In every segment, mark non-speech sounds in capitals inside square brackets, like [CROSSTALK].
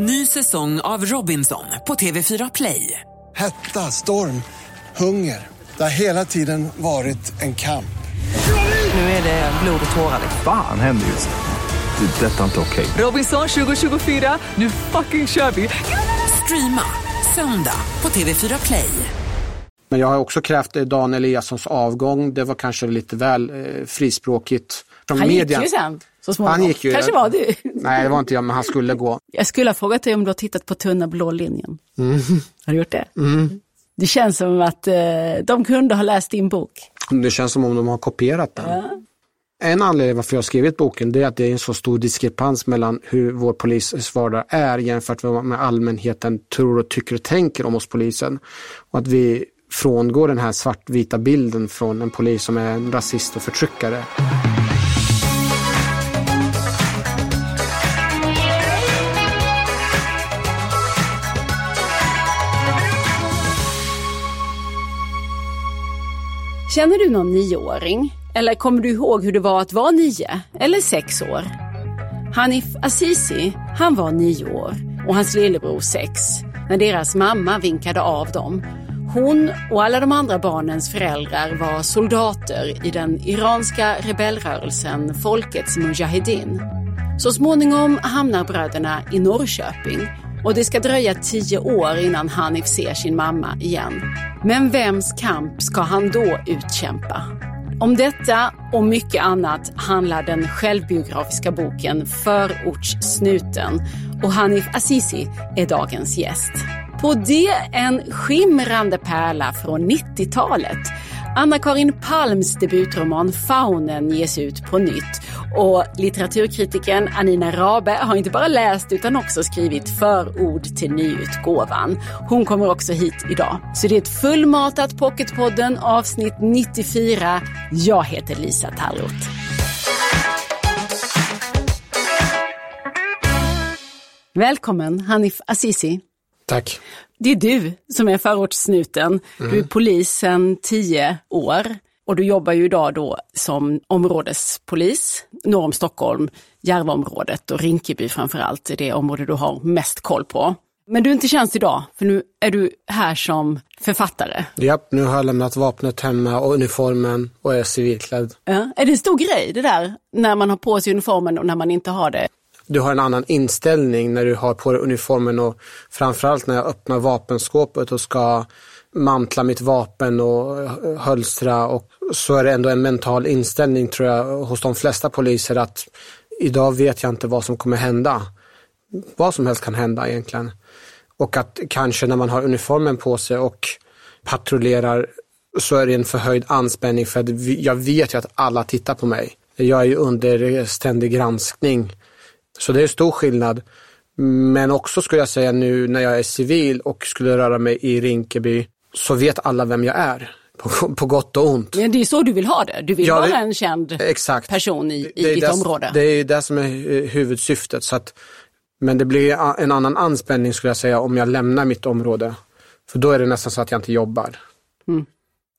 Ny säsong av Robinson på TV4 Play. Hetta, storm, hunger. Det har hela tiden varit en kamp. Nu är det blod och tårar. Fan händer just nu. Det. är Detta är inte okej. Robinson 2024, nu fucking kör vi! Streama söndag på TV4 Play. Men jag har också krävt Dan Eliassons avgång. Det var kanske lite väl eh, frispråkigt. Från Han media. gick ju sen så småningom. Han gick ju. Kanske var du. Nej, det var inte jag, men han skulle gå. Jag skulle ha frågat dig om du har tittat på Tunna blå linjen. Har du gjort det? Det känns som att eh, de kunde ha läst din bok. Det känns som om de har kopierat den. En anledning varför jag har skrivit boken det är att det är en så stor diskrepans mellan hur vår polis vardag är jämfört med vad allmänheten tror och tycker och tänker om oss polisen. Och att vi frångår den här svartvita bilden från en polis som är en rasist och förtryckare. Känner du någon nioåring? Eller kommer du ihåg hur det var att vara nio eller sex år? Hanif Azizi, han var nio år och hans lillebror sex när deras mamma vinkade av dem. Hon och alla de andra barnens föräldrar var soldater i den iranska rebellrörelsen Folkets Mujahedin. Så småningom hamnar bröderna i Norrköping och det ska dröja tio år innan Hanif ser sin mamma igen. Men vems kamp ska han då utkämpa? Om detta och mycket annat handlar den självbiografiska boken Förortssnuten och Hanif Azizi är dagens gäst. På det en skimrande pärla från 90-talet. Anna-Karin Palms debutroman Faunen ges ut på nytt och litteraturkritiken Anina Rabe har inte bara läst utan också skrivit förord till nyutgåvan. Hon kommer också hit idag. Så det är ett fullmatat Pocketpodden avsnitt 94. Jag heter Lisa Tallroth. Välkommen Hanif Azizi. Tack. Det är du som är förortssnuten. Du är polis sedan tio år och du jobbar ju idag då som områdespolis norr om Stockholm, Järvaområdet och Rinkeby framför allt, är det område du har mest koll på. Men du är inte tjänst idag, för nu är du här som författare. Japp, nu har jag lämnat vapnet hemma och uniformen och är civilklädd. Ja. Är det en stor grej det där, när man har på sig uniformen och när man inte har det? Du har en annan inställning när du har på dig uniformen och framförallt när jag öppnar vapenskåpet och ska mantla mitt vapen och hölstra och så är det ändå en mental inställning tror jag hos de flesta poliser att idag vet jag inte vad som kommer hända. Vad som helst kan hända egentligen. Och att kanske när man har uniformen på sig och patrullerar så är det en förhöjd anspänning för att jag vet ju att alla tittar på mig. Jag är ju under ständig granskning. Så det är stor skillnad. Men också skulle jag säga nu när jag är civil och skulle röra mig i Rinkeby så vet alla vem jag är. På, på gott och ont. Men det är så du vill ha det. Du vill Ja, vara en känd Exakt. person i, i Det ditt det- område. Det är det som är huvudsyftet. Så att, men det blir en annan anspänning skulle jag säga om jag lämnar mitt område. För då är det nästan så att jag inte jobbar.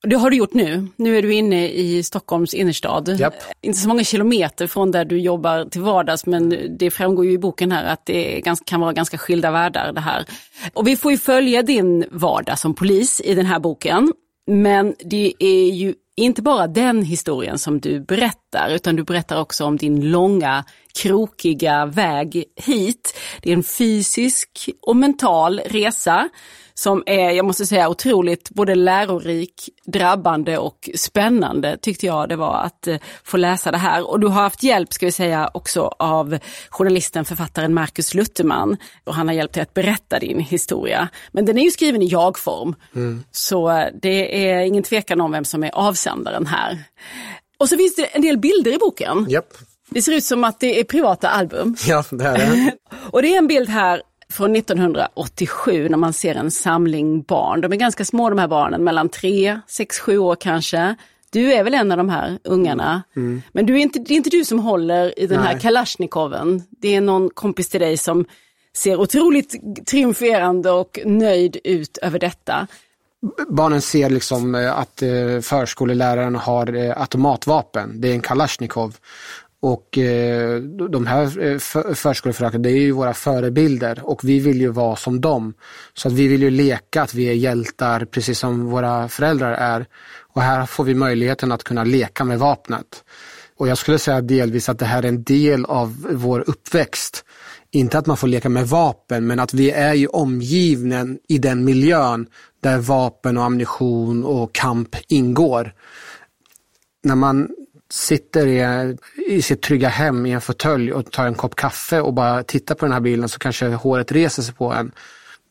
Det har du gjort nu. Nu är du inne i Stockholms innerstad. Japp. Inte så många kilometer från där du jobbar till vardags, men det framgår ju i boken här att det kan vara ganska skilda världar det här. Och vi får ju följa din vardag som polis i den här boken. Men det är ju inte bara den historien som du berättar, utan du berättar också om din långa, krokiga väg hit. Det är en fysisk och mental resa som är, jag måste säga, otroligt både lärorik, drabbande och spännande tyckte jag det var att eh, få läsa det här. Och du har haft hjälp, ska vi säga, också av journalisten, författaren Marcus Lutterman. Och han har hjälpt dig att berätta din historia. Men den är ju skriven i jag-form. Så eh, det är ingen tvekan om vem som är avsändaren här. Och så finns det en del bilder i boken. Japp. Det ser ut som att det är privata album. Ja, det är det. [LAUGHS] Och det är en bild här från 1987 när man ser en samling barn. De är ganska små de här barnen, mellan 3, 6, 7 år kanske. Du är väl en av de här ungarna. Men du är inte, det är inte du som håller i den här Nej. kalasjnikoven. Det är någon kompis till dig som ser otroligt triumferande och nöjd ut över detta. Barnen ser liksom eh, att eh, förskoleläraren har eh, automatvapen. Det är en Kalashnikov. Och eh, de här eh, förskolefröken, det är ju våra förebilder och vi vill ju vara som dem. Så att vi vill ju leka att vi är hjältar precis som våra föräldrar är. Och här får vi möjligheten att kunna leka med vapnet. Och jag skulle säga delvis att det här är en del av vår uppväxt. Inte att man får leka med vapen, men att vi är ju omgivnen i den miljön där vapen och ammunition och kamp ingår. När man sitter i, i sitt trygga hem i en fåtölj och tar en kopp kaffe och bara tittar på den här bilden så kanske håret reser sig på en.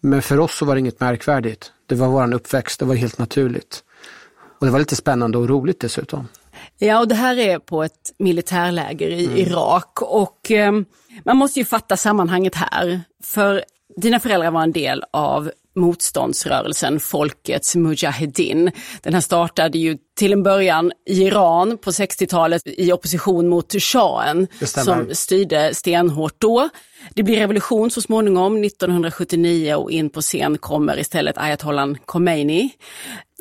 Men för oss så var det inget märkvärdigt. Det var vår uppväxt, det var helt naturligt. Och det var lite spännande och roligt dessutom. Ja, och det här är på ett militärläger i mm. Irak och eh, man måste ju fatta sammanhanget här. För dina föräldrar var en del av motståndsrörelsen Folkets Mujahedin. Den här startade ju till en början i Iran på 60-talet i opposition mot shahen som styrde stenhårt då. Det blir revolution så småningom 1979 och in på scen kommer istället ayatollan Khomeini.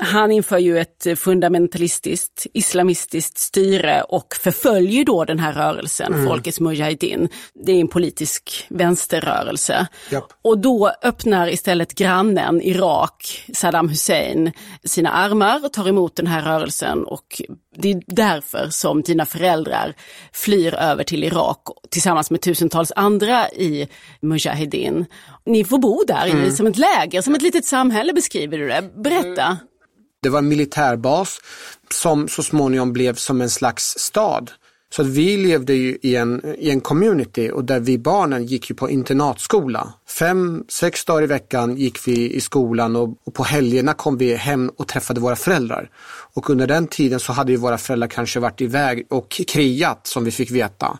Han inför ju ett fundamentalistiskt islamistiskt styre och förföljer då den här rörelsen, mm. Folkets Mujahedin. Det är en politisk vänsterrörelse. Yep. Och då öppnar istället grannen Irak, Saddam Hussein, sina armar och tar emot den här rörelsen och det är därför som dina föräldrar flyr över till Irak tillsammans med tusentals andra i Mujahedin. Ni får bo där mm. som ett läger, som ett litet samhälle beskriver du det. Berätta. Det var en militärbas som så småningom blev som en slags stad. Så att vi levde ju i en, i en community och där vi barnen gick ju på internatskola. Fem, sex dagar i veckan gick vi i skolan och, och, på helgerna kom vi hem och träffade våra föräldrar. Och under den tiden så hade ju våra föräldrar kanske varit iväg och krigat som vi fick veta.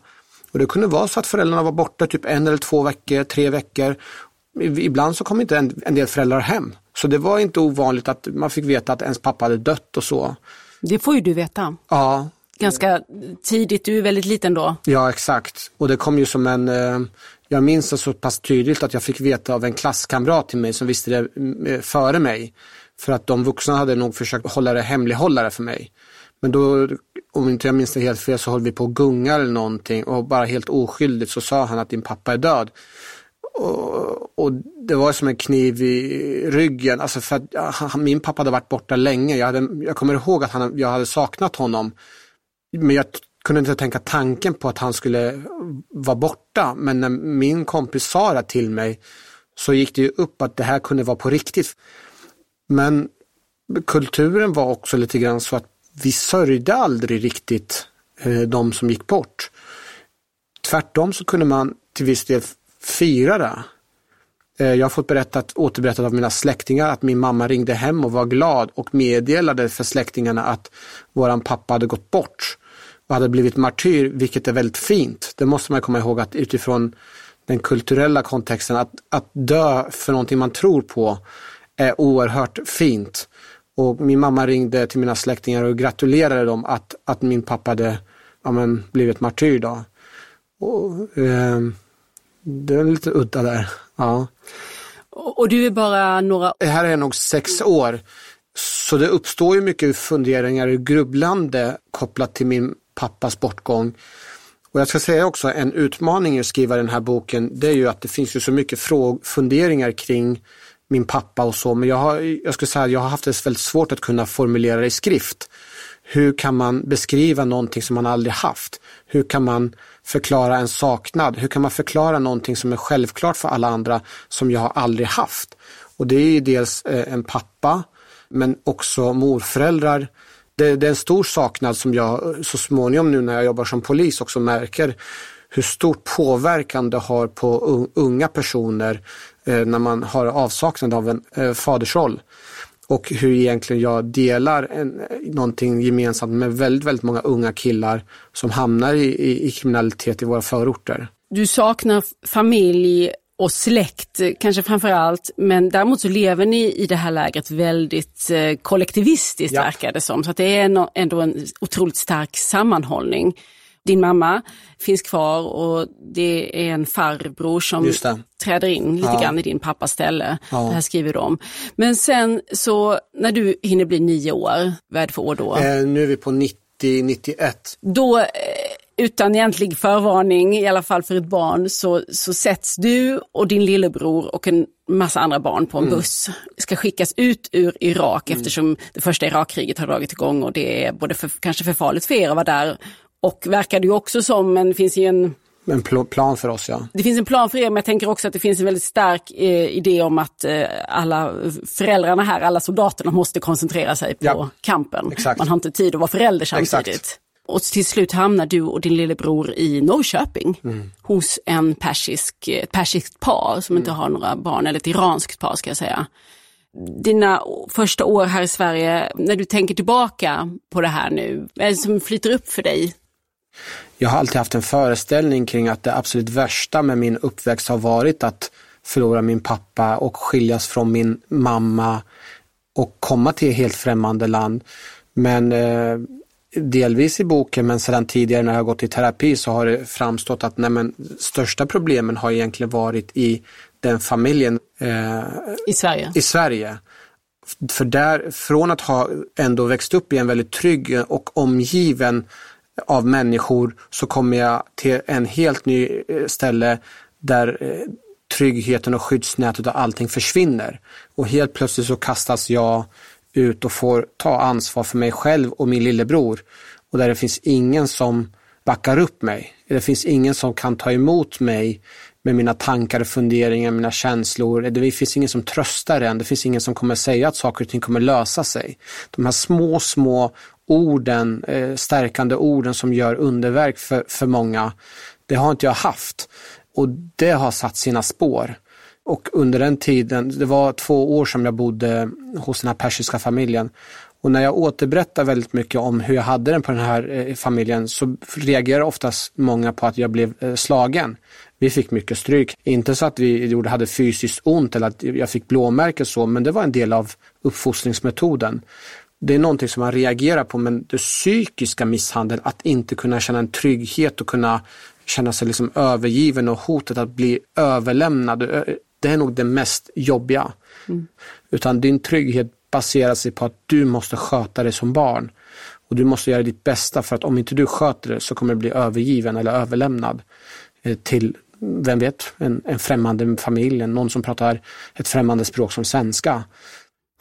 Och det kunde vara så att föräldrarna var borta typ en eller två veckor, tre veckor. Ibland så kom inte en, en del föräldrar hem. Så det var inte ovanligt att man fick veta att ens pappa hade dött och så. Det får ju du veta. Ja. Ganska tidigt, du är väldigt liten då. Ja exakt. Och det kom ju som en, eh, jag minns det så pass tydligt att jag fick veta av en klasskamrat till mig som visste det mm, eh, före mig. För att de vuxna hade nog försökt hålla det hemlighållare för mig. Men då, om inte jag minns det helt fel, så höll vi på att gunga eller någonting och bara helt oskyldigt så sa han att din pappa är död. Och, och, det var som en kniv i ryggen. Alltså för att, han, min pappa hade varit borta länge. Jag, hade, jag kommer ihåg att han, jag hade saknat honom. Men jag kunde inte tänka tanken på att han skulle vara borta. Men när min kompis sa det till mig så gick det ju upp att det här kunde vara på riktigt. Men kulturen var också lite grann så att vi sörjde aldrig riktigt eh, de som gick bort. Tvärtom så kunde man till viss del fira det. Eh, jag har fått berättat, återberättat av mina släktingar att min mamma ringde hem och var glad och meddelade för släktingarna att våran pappa hade gått bort och hade blivit martyr, vilket är väldigt fint. Det måste man komma ihåg att utifrån den kulturella kontexten, att, att dö för någonting man tror på är oerhört fint. Och min mamma ringde till mina släktingar och gratulerade dem att, att min pappa hade ja, men, blivit martyr. Då. Och, eh, det är lite udda där. Ja. Och du är bara några... Här är jag nog sex år. Så det uppstår ju mycket funderingar och grubblande kopplat till min pappas bortgång. Och jag ska säga också en utmaning att skriva den här boken, det är ju att det finns ju så mycket funderingar kring min pappa och så, men jag, har, jag skulle säga jag har haft det väldigt svårt att kunna formulera det i skrift. Hur kan man beskriva någonting som man aldrig haft? Hur kan man förklara en saknad? Hur kan man förklara någonting som är självklart för alla andra som jag aldrig haft? Och det är ju dels eh, en pappa, men också morföräldrar. Det, det är en stor saknad som jag eh, så småningom nu när jag jobbar som polis också märker hur stor påverkan det har på unga personer eh, när man har avsaknad av en fadersroll. Och hur egentligen jag delar en, någonting gemensamt med väldigt, väldigt många unga killar som hamnar i, i, i kriminalitet i våra förorter. Du saknar familj och släkt kanske framför allt, men däremot så lever ni i det här lägret väldigt eh, kollektivistiskt ja. verkar det som. Så att det är ändå en otroligt stark sammanhållning din mamma finns kvar och det är en farbror som träder in lite ja. grann i din pappas ställe. Ja. Det här skriver du om. Men sen så när du hinner bli nio år, vad är det för år då? Eh, nu är vi på 90, 91. Då eh, utan egentlig förvarning, i alla fall för ett barn, så, så sätts du och din lillebror och en massa andra barn på en Mm. buss. Ska skickas ut ur Irak eftersom det första Irakkriget har dragit igång och det är både för, kanske för farligt för er att vara där och verkar det ju också som, men det finns ju en En pl- plan för oss, ja. det finns en plan för er, men jag tänker också att det finns en väldigt stark eh, idé om att eh, alla föräldrarna här, alla soldaterna måste koncentrera sig på Ja, kampen. exakt. Man har inte tid att vara förälder samtidigt. Exakt. Och till slut hamnar du och din lillebror i Norrköping Mm. hos en persisk, ett persiskt par som Mm. inte har några barn, eller ett iranskt par ska jag säga. Dina första år här i Sverige, när du tänker tillbaka på det här nu, vad är det som flyter upp för dig? Jag har alltid haft en föreställning kring att det absolut värsta med min uppväxt har varit att förlora min pappa och skiljas från min mamma och komma till ett helt främmande land. Men eh, delvis i boken men sedan tidigare när jag gått i terapi så har det framstått att nej, men, största problemen har egentligen varit i den familjen eh, I Sverige? i Sverige. För där, från att ha ändå växt upp i en väldigt trygg och omgiven av människor så kommer jag till en helt ny eh, ställe där eh, tryggheten och skyddsnätet och allting försvinner. Och helt plötsligt så kastas jag ut och får ta ansvar för mig själv och min lillebror. Och där det finns ingen som backar upp mig. Det finns ingen som kan ta emot mig med mina tankar, och funderingar, mina känslor. Det finns ingen som tröstar en. Det finns ingen som kommer säga att saker och ting kommer lösa sig. De här små, små orden, eh, stärkande orden som gör underverk för, för många, det har inte jag haft. Och det har satt sina spår. Och under den tiden, det var två år som jag bodde hos den här persiska familjen. Och när jag återberättar väldigt mycket om hur jag hade den på den här eh, familjen så reagerar oftast många på att jag blev eh, slagen. Vi fick mycket stryk. Inte så att vi gjorde, hade fysiskt ont eller att jag fick blåmärken så, men det var en del av uppfostringsmetoden. Det är någonting som man reagerar på, men det psykiska misshandel, att inte kunna känna en trygghet och kunna känna sig liksom övergiven och hotet att bli överlämnad, det är nog det mest jobbiga. Utan din trygghet baserar sig på att du måste sköta dig som barn. Och du måste göra ditt bästa för att om inte du sköter det så kommer du bli övergiven eller överlämnad eh, till, vem vet, en, en främmande familj, någon som pratar ett främmande språk som svenska.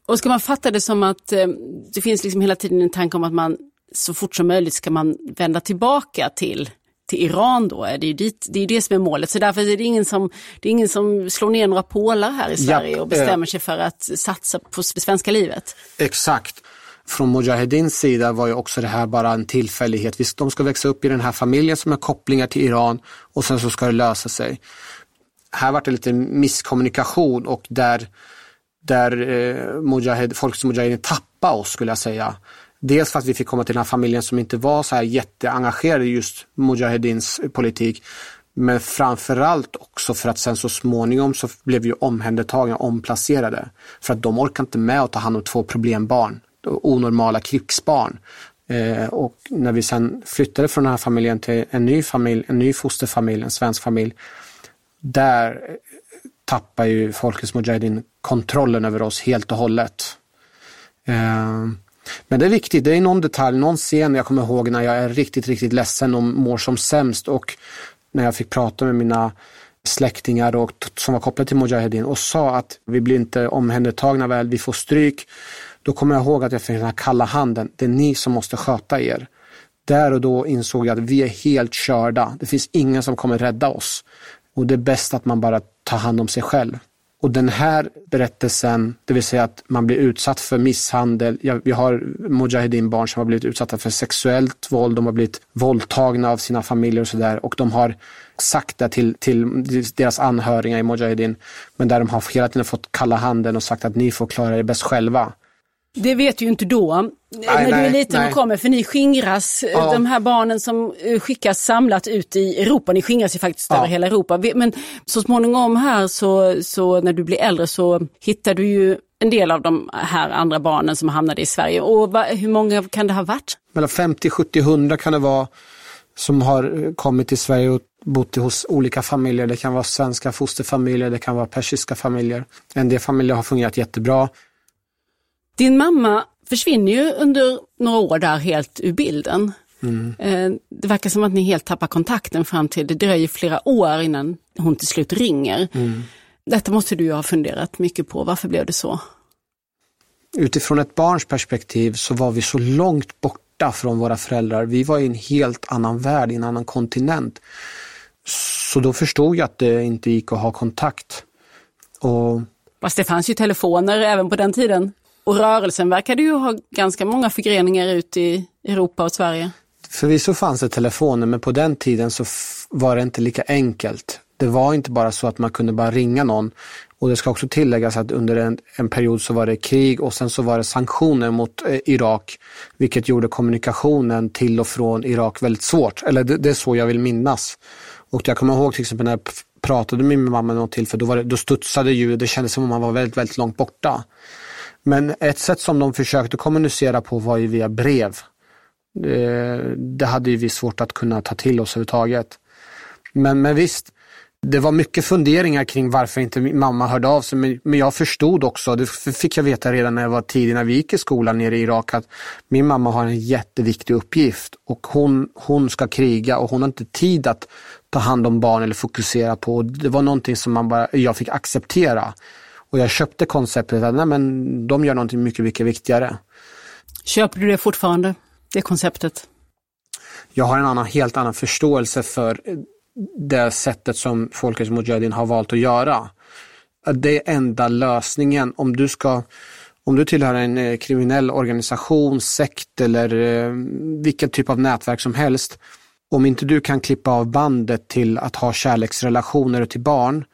Och ska man fatta det som att eh, det finns liksom hela tiden en tanke om att man så fort som möjligt ska man vända tillbaka till, till Iran då? Är det, ju dit, det är ju det som är målet. Så därför är det ingen som, det är ingen som slår ner några pålar här i Sverige Japp, och bestämmer eh. sig för att satsa på det svenska livet. Exakt. Från Mujahedins sida var ju också det här bara en tillfällighet. Visst, De ska växa upp i den här familjen som har kopplingar till Iran och sen så ska det lösa sig. Här var det lite misskommunikation och där, där eh, Mujahid, Folkets Mujahedin tappade oss skulle jag säga. Dels för att vi fick komma till den här familjen som inte var så här jätteengagerade i just Mujahedins politik. Men framförallt också för att sen så småningom så blev vi omhändertagna, omplacerade. För att de orkade inte med att ta hand om två problembarn, onormala krigsbarn. Eh, och när vi sen flyttade från den här familjen till en ny familj, en ny fosterfamilj, en svensk familj. Där tappar ju Folkets Mujahedin kontrollen över oss helt och hållet. Eh, men det är viktigt, det är någon detalj, någon scen jag kommer ihåg när jag är riktigt, riktigt ledsen och mår som sämst och när jag fick prata med mina släktingar och, som var kopplade till Mujahedin och sa att vi blir inte omhändertagna väl, vi får stryk. Då kommer jag ihåg att jag fick den här kalla handen, det är ni som måste sköta er. Där och då insåg jag att vi är helt körda, det finns ingen som kommer rädda oss. Och det är bäst att man bara tar hand om sig själv. Och den här berättelsen, det vill säga att man blir utsatt för misshandel. Ja, vi har Mujahedin-barn som har blivit utsatta för sexuellt våld, de har blivit våldtagna av sina familjer och sådär. Och de har sagt det till, till deras anhöriga i Mujahedin. Men där de har hela tiden fått kalla handen och sagt att ni får klara er bäst själva. Det vet ju inte då, när du är nej, liten nej. och kommer, för ni skingras, eh, Ja. de här barnen som eh, skickas samlat ut i Europa, ni skingras ju faktiskt Ja. över hela Europa. Men så småningom här så, så när du blir äldre så hittar du ju en del av de här andra barnen som hamnade i Sverige. Och va, hur många kan det ha varit? mellan 50, 70, 100 kan det vara som har eh, kommit till Sverige och bott hos olika familjer. Det kan vara svenska fosterfamiljer, det kan vara persiska familjer. En del familjer har fungerat jättebra. Din mamma försvinner ju under några år där helt ur bilden. Mm. Det verkar som att ni helt tappar kontakten fram till, det dröjer flera år innan hon till slut ringer. Mm. Detta måste du ju ha funderat mycket på, varför blev det så? Utifrån ett barns perspektiv så var vi så långt borta från våra föräldrar. Vi var i en helt annan värld, i en annan kontinent. Så då förstod jag att det inte gick att ha kontakt. Och... Fast det fanns ju telefoner även på den tiden. Och rörelsen verkade ju ha ganska många förgreningar ut i Europa och Sverige. Förvisso fanns det telefoner men på den tiden så var det inte lika enkelt. Det var inte bara så att man kunde bara ringa någon. Och det ska också tilläggas att under en, en period så var det krig och sen så var det sanktioner mot eh, Irak. Vilket gjorde kommunikationen till och från Irak väldigt svårt. Eller det, det, är så jag vill minnas. Och jag kommer ihåg till exempel när jag pratade med min mamma något till för då, var det, då studsade ljudet. Det kändes som om man var väldigt, väldigt långt borta. Men ett sätt som de försökte kommunicera på var ju via brev. Eh, det, hade ju vi svårt att kunna ta till oss överhuvudtaget. Men, men visst, det var mycket funderingar kring varför inte min mamma hörde av sig. Men, men jag förstod också, det fick jag veta redan när jag var tidig, när vi gick i skolan nere i Irak, att min mamma har en jätteviktig uppgift och hon, hon ska kriga och hon har inte tid att ta hand om barn eller fokusera på. Det var någonting som man bara, jag fick acceptera. Och jag köpte konceptet att nej, men de gör någonting mycket, mycket viktigare. Köper du det fortfarande, det konceptet? Jag har en annan, helt annan förståelse för det sättet som Folkets Mujahedin har valt att göra. Det är enda lösningen om du ska om du tillhör en eh, kriminell organisation, sekt eller eh, vilken typ av nätverk som helst. Om inte du kan klippa av bandet till att ha kärleksrelationer till barn,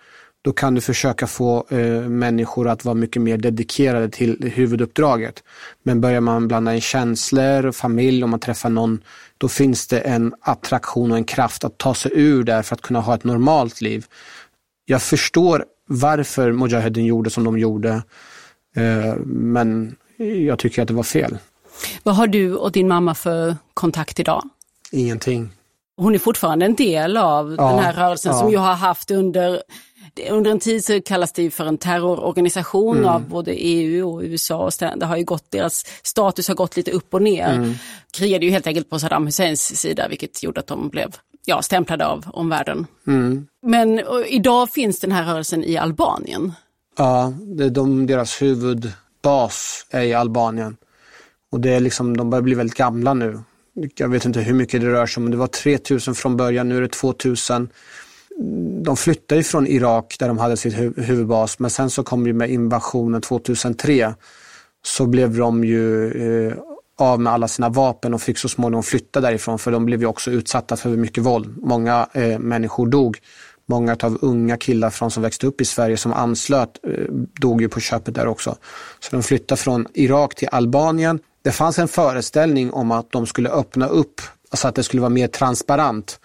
då kan du försöka få eh, människor att vara mycket mer dedikerade till huvuduppdraget. Men börjar man blanda in känslor, familj, om man träffar någon, då finns det en attraktion och en kraft att ta sig ur där för att kunna ha ett normalt liv. Jag förstår varför Mujahedin gjorde som de gjorde, eh, men jag tycker att det var fel. Vad har du och din mamma för kontakt idag? Ingenting. Hon är fortfarande en del av ja, den här rörelsen ja. som jag har haft under under en tid så kallas det för en terrororganisation mm. av både EU och USA. Och det har ju gått, deras status har gått lite upp och ner. Mm. Krigade ju helt enkelt på Saddam Husseins sida vilket gjorde att de blev ja, stämplade av omvärlden. Mm. Men idag finns den här rörelsen i Albanien. Ja, det är de, deras huvudbas är i Albanien. Och det är liksom, de börjar bli väldigt gamla nu. Jag vet inte hur mycket det rör sig om, men det var 3000 från början, nu är det 2000 de flyttade ju från Irak där de hade sitt huvudbas men sen så kom ju med invasionen 2003 så blev de ju eh, av med alla sina vapen och fick så småningom flytta därifrån för de blev ju också utsatta för mycket våld. Många eh, människor dog. Många av unga killar från som växte upp i Sverige som anslöt eh, dog ju på köpet där också. Så de flyttade från Irak till Albanien. Det fanns en föreställning om att de skulle öppna upp, alltså att det skulle vara mer transparent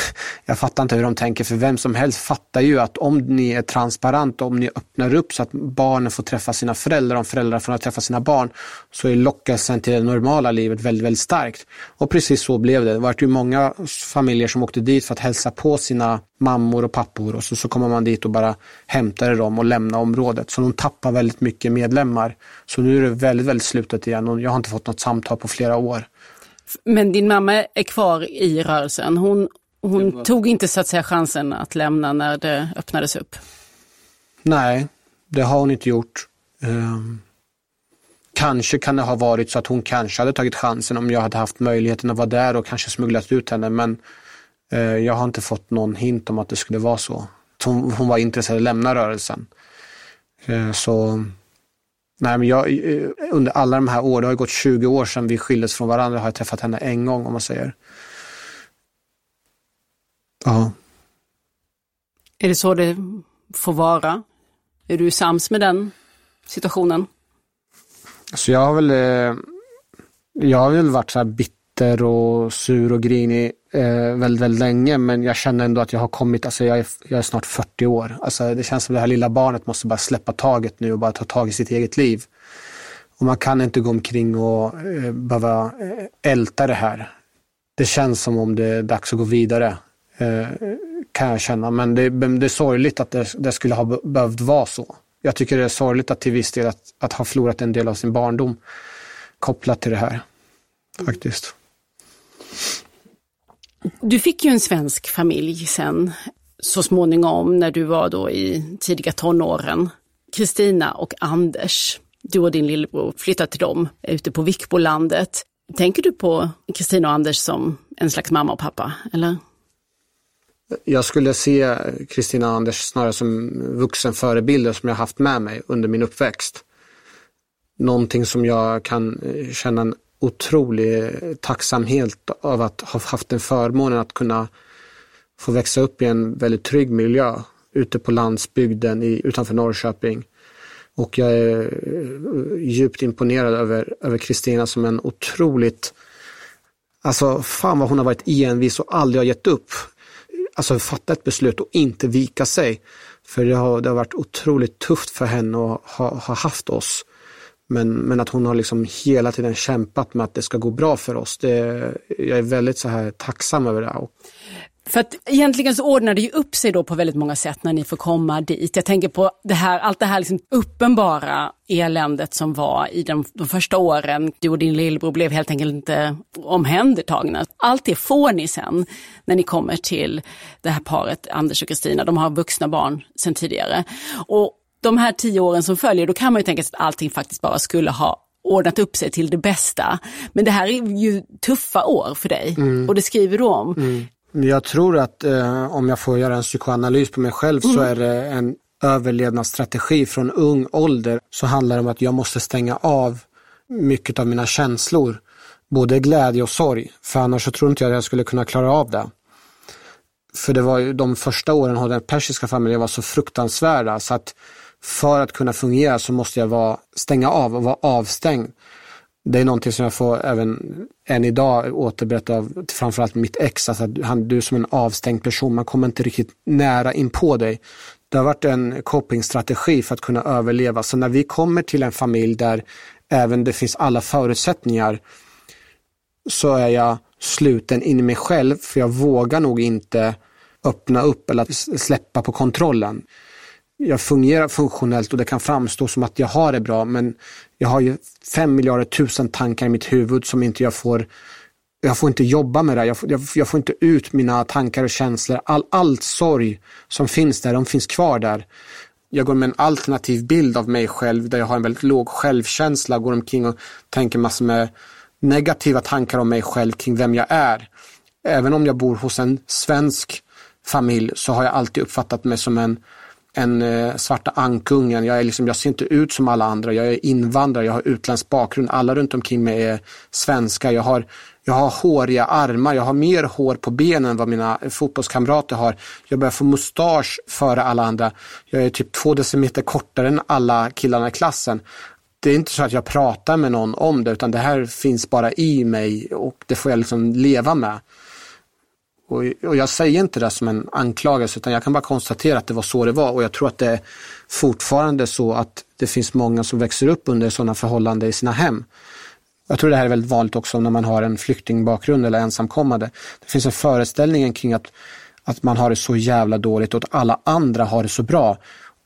[LAUGHS] jag fattar inte hur de tänker, för vem som helst fattar ju att om ni är transparent, om ni öppnar upp så att barnen får träffa sina föräldrar, om föräldrar får träffa sina barn, så är lockelsen till det normala livet väldigt, väldigt starkt. Och precis så blev det. Det var ju många familjer som åkte dit för att hälsa på sina mammor och pappor och så, så kommer man dit och bara hämtade dem och lämnade området. Så de tappar väldigt mycket medlemmar. Så nu är det väldigt, väldigt slutet igen och jag har inte fått något samtal på flera år. Men din mamma är kvar i rörelsen. Hon, hon var... tog inte så att säga chansen att lämna när det öppnades upp? Nej, det har hon inte gjort. Um, kanske kan det ha varit så att hon kanske hade tagit chansen om jag hade haft möjligheten att vara där och kanske smugglat ut henne. Men uh, jag har inte fått någon hint om att det skulle vara så. Hon, hon var intresserad av att lämna rörelsen. Uh, så Nej, men jag, eh, under alla de här åren, det har gått 20 år sedan vi skildes från varandra, har jag träffat henne en gång om man säger. Ja. Är det så det får vara? Är du sams med den situationen? Alltså jag har väl, eh, jag har väl varit så här bitter och sur och grinig eh, väldigt, väldigt länge men jag känner ändå att jag har kommit, alltså jag är, jag är snart 40 år. Alltså det känns som det här lilla barnet måste bara släppa taget nu och bara ta tag i sitt eget liv. Och man kan inte gå omkring och eh, behöva eh, älta det här. Det känns som om det är dags att gå vidare. Eh, kan jag känna. Men det, det är sorgligt att det, det, skulle ha behövt vara så. Jag tycker det är sorgligt att till viss del att, att ha förlorat en del av sin barndom kopplat till det här. Faktiskt. Du fick ju en svensk familj sen så småningom när du var då i tidiga tonåren. Kristina och Anders, du och din lillebror flyttade till dem ute på Vikbolandet. Tänker du på Kristina och Anders som en slags mamma och pappa, eller? Jag skulle se Kristina och Anders snarare som vuxenförebilder som jag haft med mig under min uppväxt. Någonting som jag kan eh, känna en otrolig eh, tacksamhet av att ha haft den förmånen att kunna få växa upp i en väldigt trygg miljö ute på landsbygden i, utanför Norrköping. Och jag är eh, djupt imponerad över Kristina som en otroligt, alltså fan vad hon har varit envis och aldrig har gett upp. Alltså fatta ett beslut och inte vika sig. För det har, det har varit otroligt tufft för henne att ha, ha haft oss. Men, men att hon har liksom hela tiden kämpat med att det ska gå bra för oss. Det, jag är väldigt så här tacksam över det. För att egentligen så ordnar det ju upp sig då på väldigt många sätt när ni får komma dit. Jag tänker på det här, allt det här liksom uppenbara eländet som var i de, de första åren. Du och din lillebror blev helt enkelt inte omhändertagna. Allt det får ni sen när ni kommer till det här paret, Anders och Kristina. De har vuxna barn sen tidigare. Och de här tio åren som följer, då kan man ju tänka sig att allting faktiskt bara skulle ha ordnat upp sig till det bästa. Men det här är ju tuffa år för dig mm. och det skriver du om. Mm. Jag tror att eh, om jag får göra en psykoanalys på mig själv mm. så är det en överlevnadsstrategi från ung ålder så handlar det om att jag måste stänga av mycket av mina känslor. Både glädje och sorg. För annars så tror inte jag att jag skulle kunna klara av det. För det var ju de första åren hos den persiska familjen var så fruktansvärda så att för att kunna fungera så måste jag vara, stänga av och vara avstängd. Det är någonting som jag får även än idag återberätta av framförallt mitt ex, alltså att han, du är som en avstängd person, man kommer inte riktigt nära in på dig. Det har varit en copingstrategi för att kunna överleva. Så när vi kommer till en familj där även det finns alla förutsättningar så är jag sluten in i mig själv för jag vågar nog inte öppna upp eller släppa på kontrollen jag fungerar funktionellt och det kan framstå som att jag har det bra men jag har ju fem miljarder tusen tankar i mitt huvud som inte jag får jag får inte jobba med det, jag får, jag, jag får inte ut mina tankar och känslor. All, all sorg som finns där, de finns kvar där. Jag går med en alternativ bild av mig själv där jag har en väldigt låg självkänsla, går omkring och tänker massor med negativa tankar om mig själv kring vem jag är. Även om jag bor hos en svensk familj så har jag alltid uppfattat mig som en en eh, svarta ankungen. Jag, är liksom, jag ser inte ut som alla andra. Jag är invandrare, jag har utländsk bakgrund. Alla runt omkring mig är svenska. Jag har, jag har håriga armar. Jag har mer hår på benen än vad mina fotbollskamrater har. Jag börjar få mustasch före alla andra. Jag är typ två decimeter kortare än alla killarna i klassen. Det är inte så att jag pratar med någon om det utan det här finns bara i mig och det får jag liksom leva med. Och, och, jag säger inte det som en anklagelse utan jag kan bara konstatera att det var så det var och jag tror att det är fortfarande så att det finns många som växer upp under sådana förhållanden i sina hem. Jag tror det här är väldigt vanligt också när man har en flyktingbakgrund eller ensamkommande. Det finns en föreställning kring att, att man har det så jävla dåligt och att alla andra har det så bra.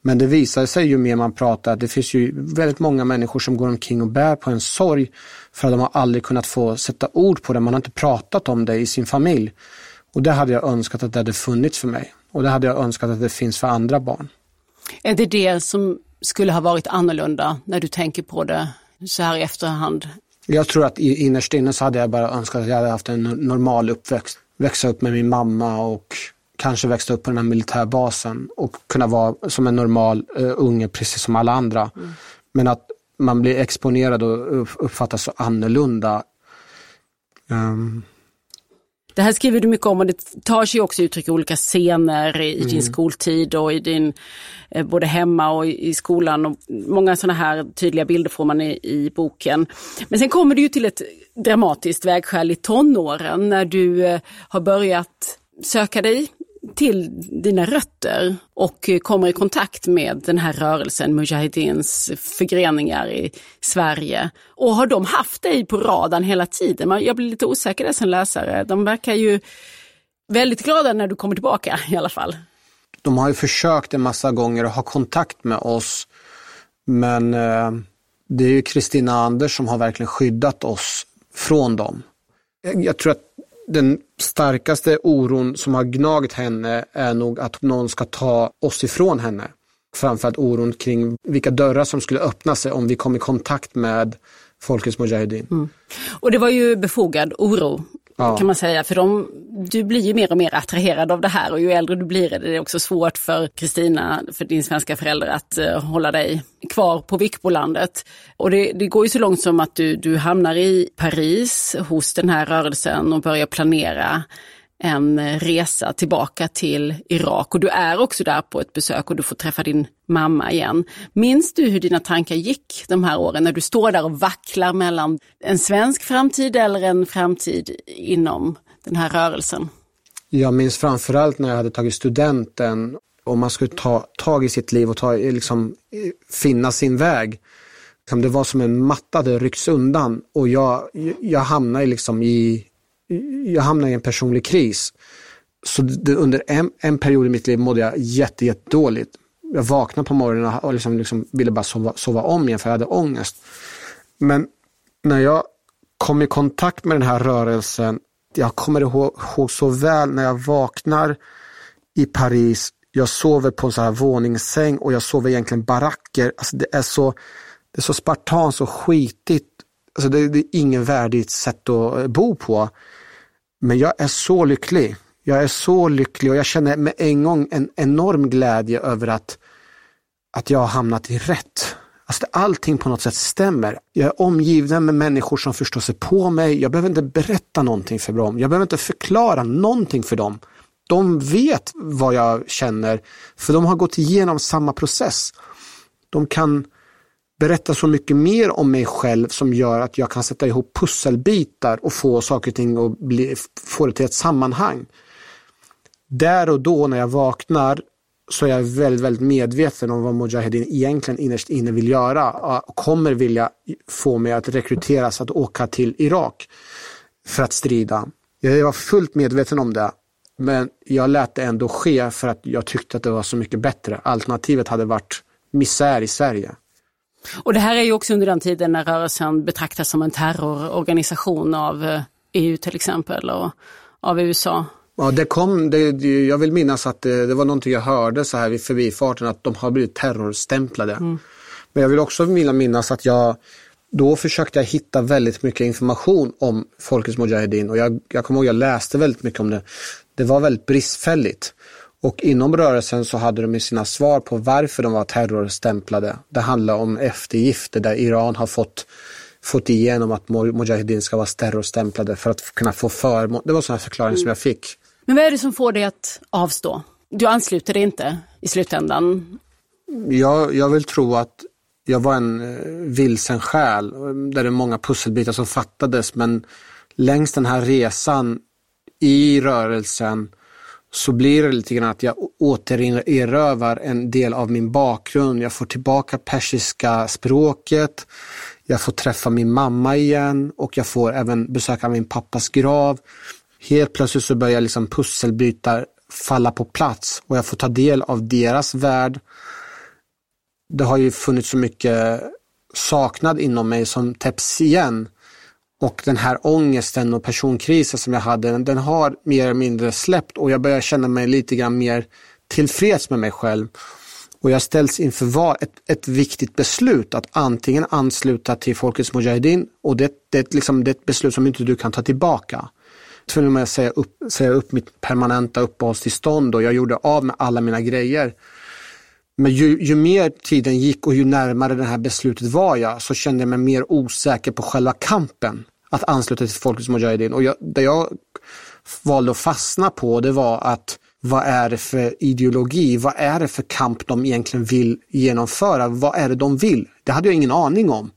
Men det visar sig ju mer man pratar det finns ju väldigt många människor som går omkring och bär på en sorg för att de har aldrig kunnat få sätta ord på det. Man har inte pratat om det i sin familj. Och det hade jag önskat att det hade funnits för mig. Och det hade jag önskat att det finns för andra barn. Är det det som skulle ha varit annorlunda när du tänker på det så här i efterhand? Jag tror att innerst inne så hade jag bara önskat att jag hade haft en normal uppväxt. Växa upp med min mamma och kanske växa upp på den här militärbasen och kunna vara som en normal uh, unge precis som alla andra. Mm. Men att man blir exponerad och uppfattas så annorlunda. Um, det här skriver du mycket om och det tar sig också uttryck i olika scener i mm. din skoltid och i din, eh, både hemma och i skolan. Och många sådana här tydliga bilder får man i, i boken. Men sen kommer du ju till ett dramatiskt vägskäl i tonåren när du eh, har börjat söka dig till dina rötter och kommer i kontakt med den här rörelsen, Mujahedins förgreningar i Sverige. Och har de haft dig på radarn hela tiden? Jag blir lite osäker där som läsare. De verkar ju väldigt glada när du kommer tillbaka i alla fall. De har ju försökt en massa gånger att ha kontakt med oss. Men eh, det är ju Kristina Anders som har verkligen skyddat oss från dem. Jag tror att den starkaste oron som har gnagt henne är nog att någon ska ta oss ifrån henne. Framförallt oron kring vilka dörrar som skulle öppna sig om vi kom i kontakt med Folkets Mujahedin. Mm. Och det var ju befogad oro ja. kan man säga. För de, du blir ju mer och mer attraherad av det här och ju äldre du blir är det också svårt för Kristina, för din svenska förälder, att uh, hålla dig kvar på Vikbolandet. Och det, det, går ju så långt som att du, du hamnar i Paris hos den här rörelsen och börjar planera en eh, resa tillbaka till Irak och du är också där på ett besök och du får träffa din mamma igen. Minns du hur dina tankar gick de här åren när du står där och vacklar mellan en svensk framtid eller en framtid inom den här rörelsen? Jag minns framförallt när jag hade tagit studenten och man skulle ta tag i sitt liv och ta, liksom, finna sin väg. Liksom, det var som en matta det rycks undan och jag, jag hamnade liksom i jag hamnade i en personlig kris. Så det, under en, en period i mitt liv mådde jag jätte, jätte dåligt. Jag vaknade på morgonen och liksom, liksom ville bara sova, sova om igen för jag hade ångest. Men när jag kom i kontakt med den här rörelsen, jag kommer ihåg, ihåg så väl när jag vaknar i Paris, jag sover på en så här våningssäng och jag sover egentligen baracker. Alltså det är så, det är så spartanskt och skitigt. Alltså det, det är ingen värdigt sätt att bo på. Men jag är så lycklig. Jag är så lycklig och jag känner med en gång en enorm glädje över att, att jag har hamnat i rätt. Alltså allting på något sätt stämmer. Jag är omgiven med människor som förstår sig på mig. Jag behöver inte berätta någonting för dem. Jag behöver inte förklara någonting för dem. De vet vad jag känner, för de har gått igenom samma process. De kan berätta så mycket mer om mig själv som gör att jag kan sätta ihop pusselbitar och få saker och ting att bli, få det till ett sammanhang. Där och då när jag vaknar så är jag väldigt, väldigt medveten om vad Mujahedin egentligen innerst inne vill göra och kommer vilja få mig att rekryteras att åka till Irak för att strida. Jag var fullt medveten om det, men jag lät det ändå ske för att jag tyckte att det var så mycket bättre. Alternativet hade varit misär i Sverige. Och det här är ju också under den tiden när rörelsen betraktas som en terrororganisation av eh, EU till exempel och av USA. Ja, det kom, det, jag vill minnas att det, det, var någonting jag hörde så här vid förbifarten att de har blivit terrorstämplade. Mm. Men jag vill också vilja minnas att jag då försökte jag hitta väldigt mycket information om Folkets Mujahedin och jag, jag kommer ihåg jag läste väldigt mycket om det. Det var väldigt bristfälligt. Och inom rörelsen så hade de sina svar på varför de var terrorstämplade. Det handlar om eftergifter där Iran har fått, fått igenom att Mujahedin ska vara terrorstämplade för att kunna få förmån. Det var sådana förklaring mm. som jag fick. Men vad är det som får dig att avstå? Du ansluter dig inte i slutändan? Jag, jag vill tro att jag var en eh, vilsen själ där det är många pusselbitar som fattades men längs den här resan i rörelsen så blir det lite grann att jag återerövar en del av min bakgrund. Jag får tillbaka persiska språket, jag får träffa min mamma igen och jag får även besöka min pappas grav. Helt plötsligt så börjar liksom pusselbitar falla på plats och jag får ta del av deras värld. Det har ju funnits så mycket saknad inom mig som täpps igen. Och den här ångesten och personkrisen som jag hade, den har mer eller mindre släppt och jag börjar känna mig lite grann mer tillfreds med mig själv. Och jag ställs inför ett, ett viktigt beslut att antingen ansluta till Folkets Mujahedin och det, det, liksom, det är ett beslut som inte du kan ta tillbaka. Tvungen att säga upp, säga upp mitt permanenta uppehållstillstånd och jag gjorde av med alla mina grejer. Men ju, ju, mer tiden gick och ju närmare det här beslutet var jag så kände jag mig mer osäker på själva kampen att ansluta till Folkets Mujahedin. Och jag, det jag valde att fastna på det var att vad är det för ideologi? Vad är det för kamp de egentligen vill genomföra? Vad är det de vill? Det hade jag ingen aning om.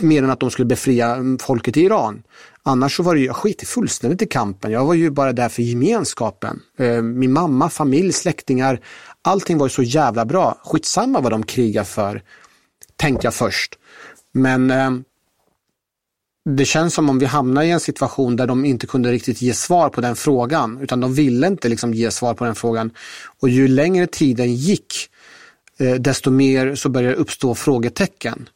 Mer än att de skulle befria folket i Iran. Annars så var det ju, jag skit fullständigt i kampen. Jag var ju bara där för gemenskapen. Eh, min mamma, familj, släktingar, allting var ju så jävla bra. Skitsamma vad de krigar för, tänkte jag först. Men eh, det känns som om vi hamnar i en situation där de inte kunde riktigt ge svar på den frågan. Utan de ville inte liksom ge svar på den frågan. Och ju längre tiden gick, eh, desto mer så började det uppstå frågetecken.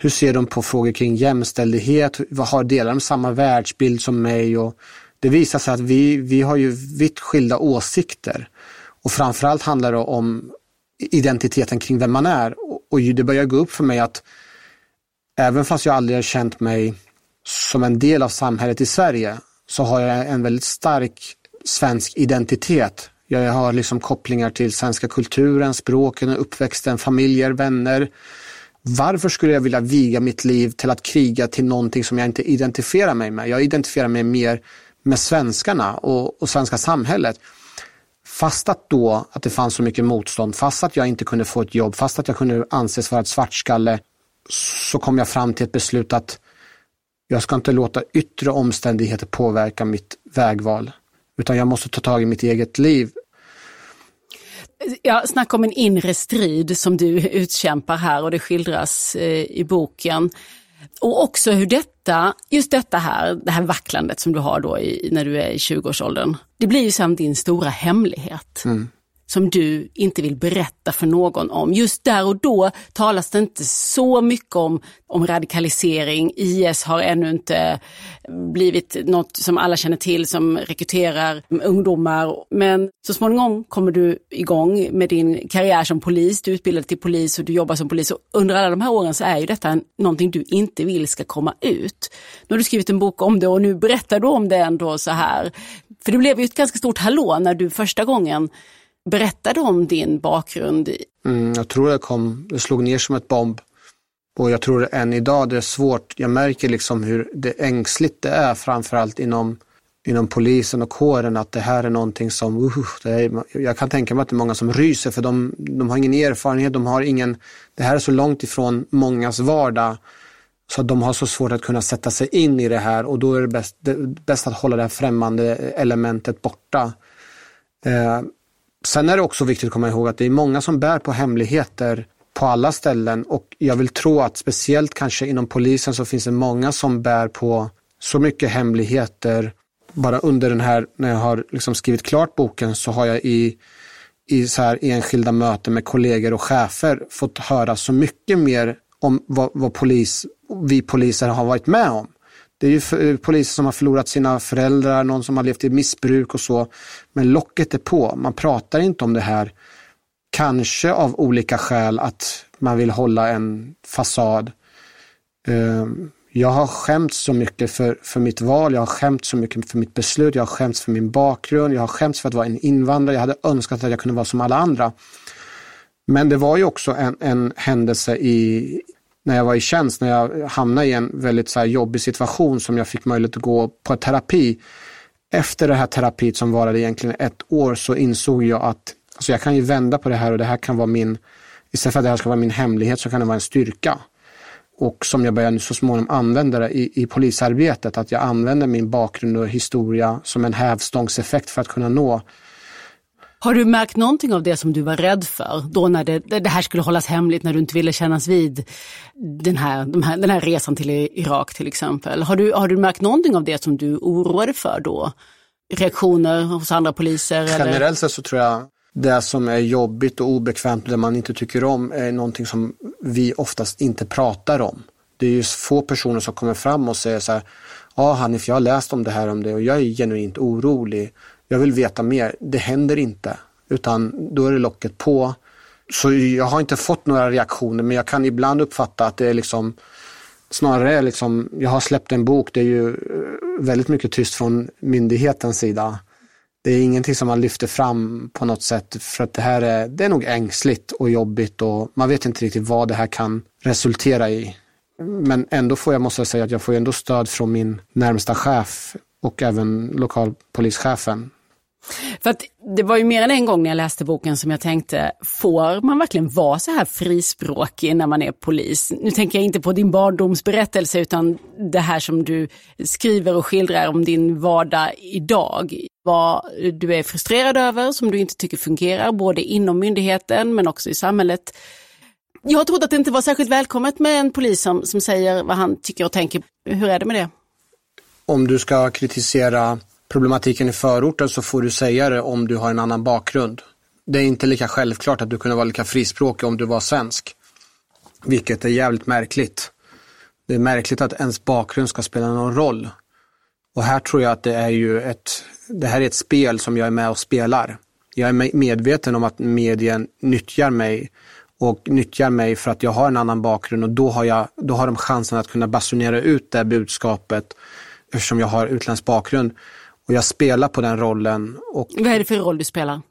Hur ser de på frågor kring jämställdhet? Har delar de samma världsbild som mig? Och det visar sig att vi, vi har ju vitt skilda åsikter. Och framförallt handlar det om identiteten kring vem man är. Och det börjar gå upp för mig att även fast jag aldrig har känt mig som en del av samhället i Sverige så har jag en väldigt stark svensk identitet. Jag har liksom kopplingar till svenska kulturen, språken, uppväxten, familjer, vänner. Varför skulle jag vilja viga mitt liv till att kriga till någonting som jag inte identifierar mig med? Jag identifierar mig mer med svenskarna och, och svenska samhället. Fast att då att det fanns så mycket motstånd, fast att jag inte kunde få ett jobb, fast att jag kunde anses vara ett svartskalle, så kom jag fram till ett beslut att jag ska inte låta yttre omständigheter påverka mitt vägval, utan jag måste ta tag i mitt eget liv. Ja, snacka om en inre strid som du utkämpar här och det skildras eh, i boken. Och också hur detta, just detta här, det här vacklandet som du har då i, när du är i 20-årsåldern, det blir ju sen din stora hemlighet. Mm som du inte vill berätta för någon om. Just där och då talas det inte så mycket om, om radikalisering. IS har ännu inte blivit något som alla känner till som rekryterar ungdomar. Men så småningom kommer du igång med din karriär som polis. Du är utbildad till polis och du jobbar som polis. Och under alla de här åren så är ju detta någonting du inte vill ska komma ut. Nu har du skrivit en bok om det och nu berättar du om det ändå så här. För det blev ju ett ganska stort hallå när du första gången berättade om din bakgrund? Mm, jag tror det kom, det slog ner som ett bomb. Och jag tror än idag det är svårt. Jag märker liksom hur det ängsligt det är, framförallt inom, inom polisen och kåren, att det här är någonting som, uh, är, jag kan tänka mig att det är många som ryser för de, de har ingen erfarenhet, de har ingen, det här är så långt ifrån mångas vardag så att de har så svårt att kunna sätta sig in i det här och då är det bäst, det, bäst att hålla det här främmande elementet borta. Eh, Sen är det också viktigt att komma ihåg att det är många som bär på hemligheter på alla ställen och jag vill tro att speciellt kanske inom polisen så finns det många som bär på så mycket hemligheter. Bara under den här, när jag har liksom skrivit klart boken så har jag i, i så här enskilda möten med kollegor och chefer fått höra så mycket mer om vad, vad polis, vi poliser har varit med om. Det är ju eh, poliser som har förlorat sina föräldrar, någon som har levt i missbruk och så. Men locket är på, man pratar inte om det här. Kanske av olika skäl att man vill hålla en fasad. Ehm, jag har skämts så mycket för, för mitt val, jag har skämts så mycket för mitt beslut, jag har skämts för min bakgrund, jag har skämts för att vara en invandrare, jag hade önskat att jag kunde vara som alla andra. Men det var ju också en, en händelse i, när jag var i tjänst, när jag hamnade i en väldigt så jobbig situation som jag fick möjlighet att gå på terapi. Efter det här terapiet som varade egentligen ett år så insåg jag att alltså jag kan ju vända på det här och det här kan vara min, istället för att det här ska vara min hemlighet så kan det vara en styrka. Och som jag började så småningom använda det i, i polisarbetet, att jag använder min bakgrund och historia som en hävstångseffekt för att kunna nå har du märkt någonting av det som du var rädd för då när det, det här skulle hållas hemligt, när du inte ville kännas vid den här, de här, den här resan till Irak till exempel? Har du, har du märkt någonting av det som du oroade för då? Reaktioner hos andra poliser? Generellt sett så tror jag det som är jobbigt och obekvämt och det man inte tycker om är någonting som vi oftast inte pratar om. Det är ju få personer som kommer fram och säger så här, ja Hanif jag har läst om det här om det och jag är genuint orolig jag vill veta mer. Det händer inte, utan då är det locket på. Så jag har inte fått några reaktioner, men jag kan ibland uppfatta att det är liksom snarare liksom, jag har släppt en bok, det är ju eh, väldigt mycket tyst från myndighetens sida. Det är ingenting som man lyfter fram på något sätt för att det här är, det är nog ängsligt och jobbigt och man vet inte riktigt vad det här kan resultera i. Men ändå får jag, måste jag säga att jag får ändå stöd från min närmsta chef och även lokalpolischefen för att det var ju mer än en gång när jag läste boken som jag tänkte, får man verkligen vara så här frispråkig när man är polis? Nu tänker jag inte på din barndomsberättelse utan det här som du skriver och skildrar om din vardag idag. Vad du är frustrerad över, som du inte tycker fungerar, både inom myndigheten men också i samhället. Jag trodde att det inte var särskilt välkommet med en polis som, som säger vad han tycker och tänker. Hur är det med det? Om du ska kritisera problematiken i förorten så får du säga det om du har en annan bakgrund. Det är inte lika självklart att du kunde vara lika frispråkig om du var svensk. Vilket är jävligt märkligt. Det är märkligt att ens bakgrund ska spela någon roll. Och här tror jag att det är ju ett, det här är ett spel som jag är med och spelar. Jag är medveten om att medien nyttjar mig och nyttjar mig för att jag har en annan bakgrund och då har, jag, då har de chansen att kunna basunera ut det budskapet eftersom jag har utländsk bakgrund. Och jag spelar på den rollen. Och Vad är det för roll du spelar?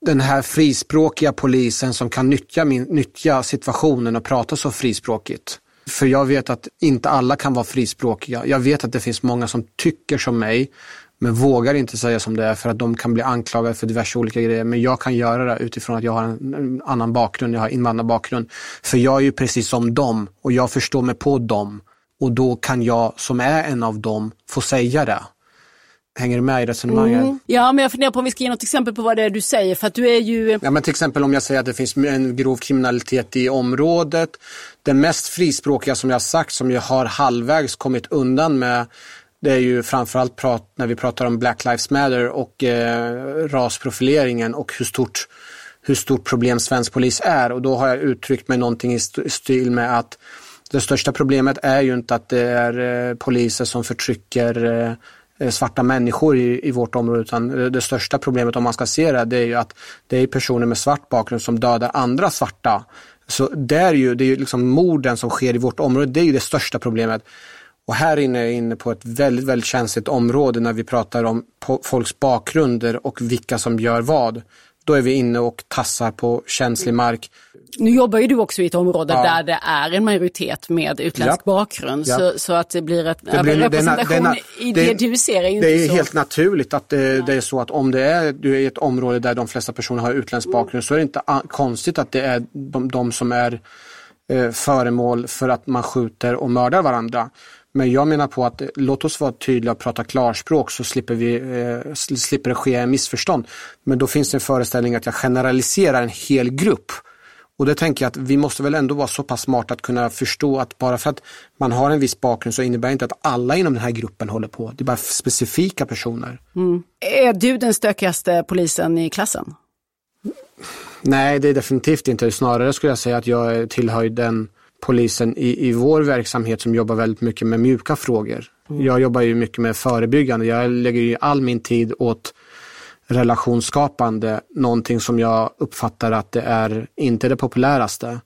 Den här frispråkiga polisen som kan nyttja, min, nyttja situationen och prata så frispråkigt. För jag vet att inte alla kan vara frispråkiga. Jag vet att det finns många som tycker som mig men vågar inte säga som det är för att de kan bli anklagade för diverse olika grejer. Men jag kan göra det utifrån att jag har en annan bakgrund, jag har invandrarbakgrund. För jag är ju precis som dem och jag förstår mig på dem. Och då kan jag som är en av dem få säga det. Hänger du med i resonemanget? Mm. Ja, men jag funderar på om vi ska ge något exempel på vad det är du säger. För att du är ju... Ja, men till exempel om jag säger att det finns en grov kriminalitet i området. Den mest frispråkiga som jag sagt, som jag har halvvägs kommit undan med, det är ju framförallt prat, när vi pratar om Black Lives Matter och eh, rasprofileringen och hur stort, hur stort problem svensk polis är. Och då har jag uttryckt mig någonting i stil med att det största problemet är ju inte att det är eh, poliser som förtrycker eh, Eh, Eh, svarta människor i, i vårt område utan eh, det största problemet om man ska se det, det är ju att det är personer med svart bakgrund som dödar andra svarta. Så det är ju, det är ju liksom morden som sker i vårt område, det är ju det största problemet. Och här inne är jag inne på ett väldigt, väldigt känsligt område när vi pratar om folks bakgrunder och vilka som gör vad. Då är vi inne och tassar på känslig mark. Nu jobbar ju du också i ett område ja. där det är en majoritet med utländsk ja. bakgrund. Ja. Så, så, att det blir ett det blir, representation denna, denna, i det, det, du ser. Är det är så. helt naturligt att det, det, är så att om det är, du är i ett område där de flesta personer har utländsk mm. bakgrund så är det inte konstigt att det är de, de som är eh, föremål för att man skjuter och mördar varandra. Men jag menar på att låt oss vara tydliga och prata klarspråk så slipper, vi, eh, slipper det ske missförstånd. Men då finns det en föreställning att jag generaliserar en hel grupp. Och det tänker jag att vi måste väl ändå vara så pass smarta att kunna förstå att bara för att man har en viss bakgrund så innebär det inte att alla inom den här gruppen håller på. Det är bara specifika personer. Mm. Är du den stökigaste polisen i klassen? Nej, det är definitivt inte. Snarare skulle jag säga att jag tillhör den polisen i, i vår verksamhet som jobbar väldigt mycket med mjuka frågor. Mm. Jag jobbar ju mycket med förebyggande. Jag lägger ju all min tid åt relationsskapande, någonting som jag uppfattar att det är inte det populäraste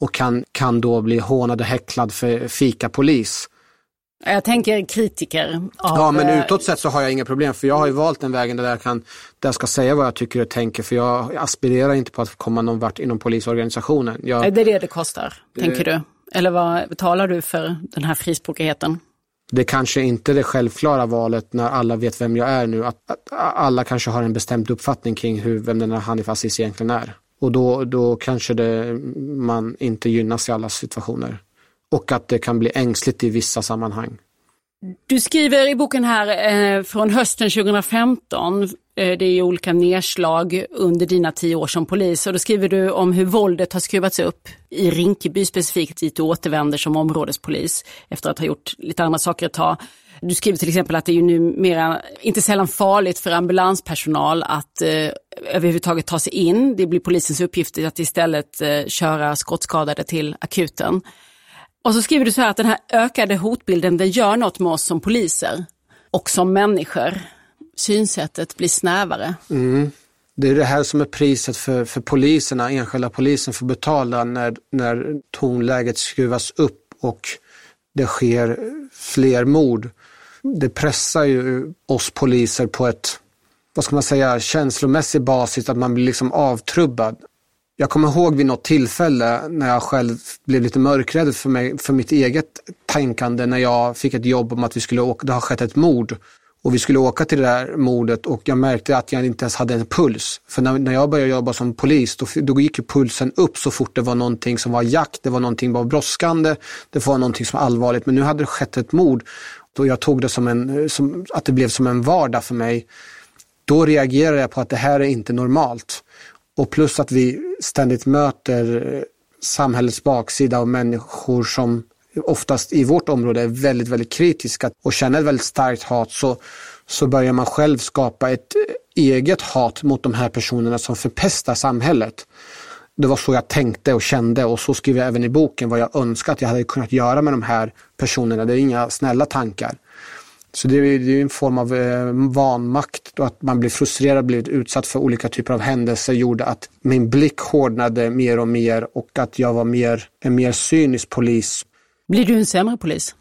och kan, kan då bli hånad och häcklad för fikapolis. Jag tänker kritiker. Av... Ja, men utåt sett så har jag inga problem för jag har ju valt den vägen där jag, kan, där jag ska säga vad jag tycker och tänker för jag aspirerar inte på att komma någon vart inom polisorganisationen. Jag... Är det det det kostar, tänker du? Eller vad betalar du för den här frispråkigheten? Det kanske inte är det självklara valet när alla vet vem jag är nu. Att, att alla kanske har en bestämd uppfattning kring hur, vem den här Hanif Aziz egentligen är. Och då, då kanske det, man inte gynnas i alla situationer och att det kan bli ängsligt i vissa sammanhang. Du skriver i boken här eh, från hösten 2015, eh, det är olika nedslag under dina tio år som polis och då skriver du om hur våldet har skruvats upp i Rinkeby specifikt dit du återvänder som områdespolis efter att ha gjort lite andra saker ett tag. Du skriver till exempel att det är ju numera inte sällan farligt för ambulanspersonal att eh, överhuvudtaget ta sig in. Det blir polisens uppgift att istället eh, köra skottskadade till akuten. Och så skriver du så här att den här ökade hotbilden den gör något med oss som poliser och som människor. Synsättet blir snävare. Mm. Det är det här som är priset för, för poliserna, enskilda polisen får betala när, när tonläget skruvas upp och det sker fler mord. Det pressar ju oss poliser på ett, vad ska man säga, känslomässig basis, att man blir liksom avtrubbad. Jag kommer ihåg vid något tillfälle när jag själv blev lite mörkrädd för, mig, för mitt eget tänkande när jag fick ett jobb om att vi skulle åka, det har skett ett mord. Och vi skulle åka till det där mordet och jag märkte att jag inte ens hade en puls. För när, när jag började jobba som polis då, då gick ju pulsen upp så fort det var någonting som var jakt, det var någonting som var brådskande, det var någonting som var allvarligt. Men nu hade det skett ett mord och jag tog det som en, som, att det blev som en vardag för mig. Då reagerade jag på att det här är inte normalt. Och plus att vi ständigt möter eh, samhällets baksida av människor som oftast i vårt område är väldigt, väldigt kritiska och känner ett väldigt starkt hat så, så börjar man själv skapa ett eh, eget hat mot de här personerna som förpestar samhället. Det var så jag tänkte och kände och så skriver jag även i boken vad jag önskar att jag hade kunnat göra med de här personerna. Det är inga snälla tankar. Så det är, är en form av eh, vanmakt och att man blir frustrerad, blivit utsatt för olika typer av händelser gjorde att min blick hårdnade mer och mer och att jag var mer, en mer cynisk polis. Blir du en sämre polis?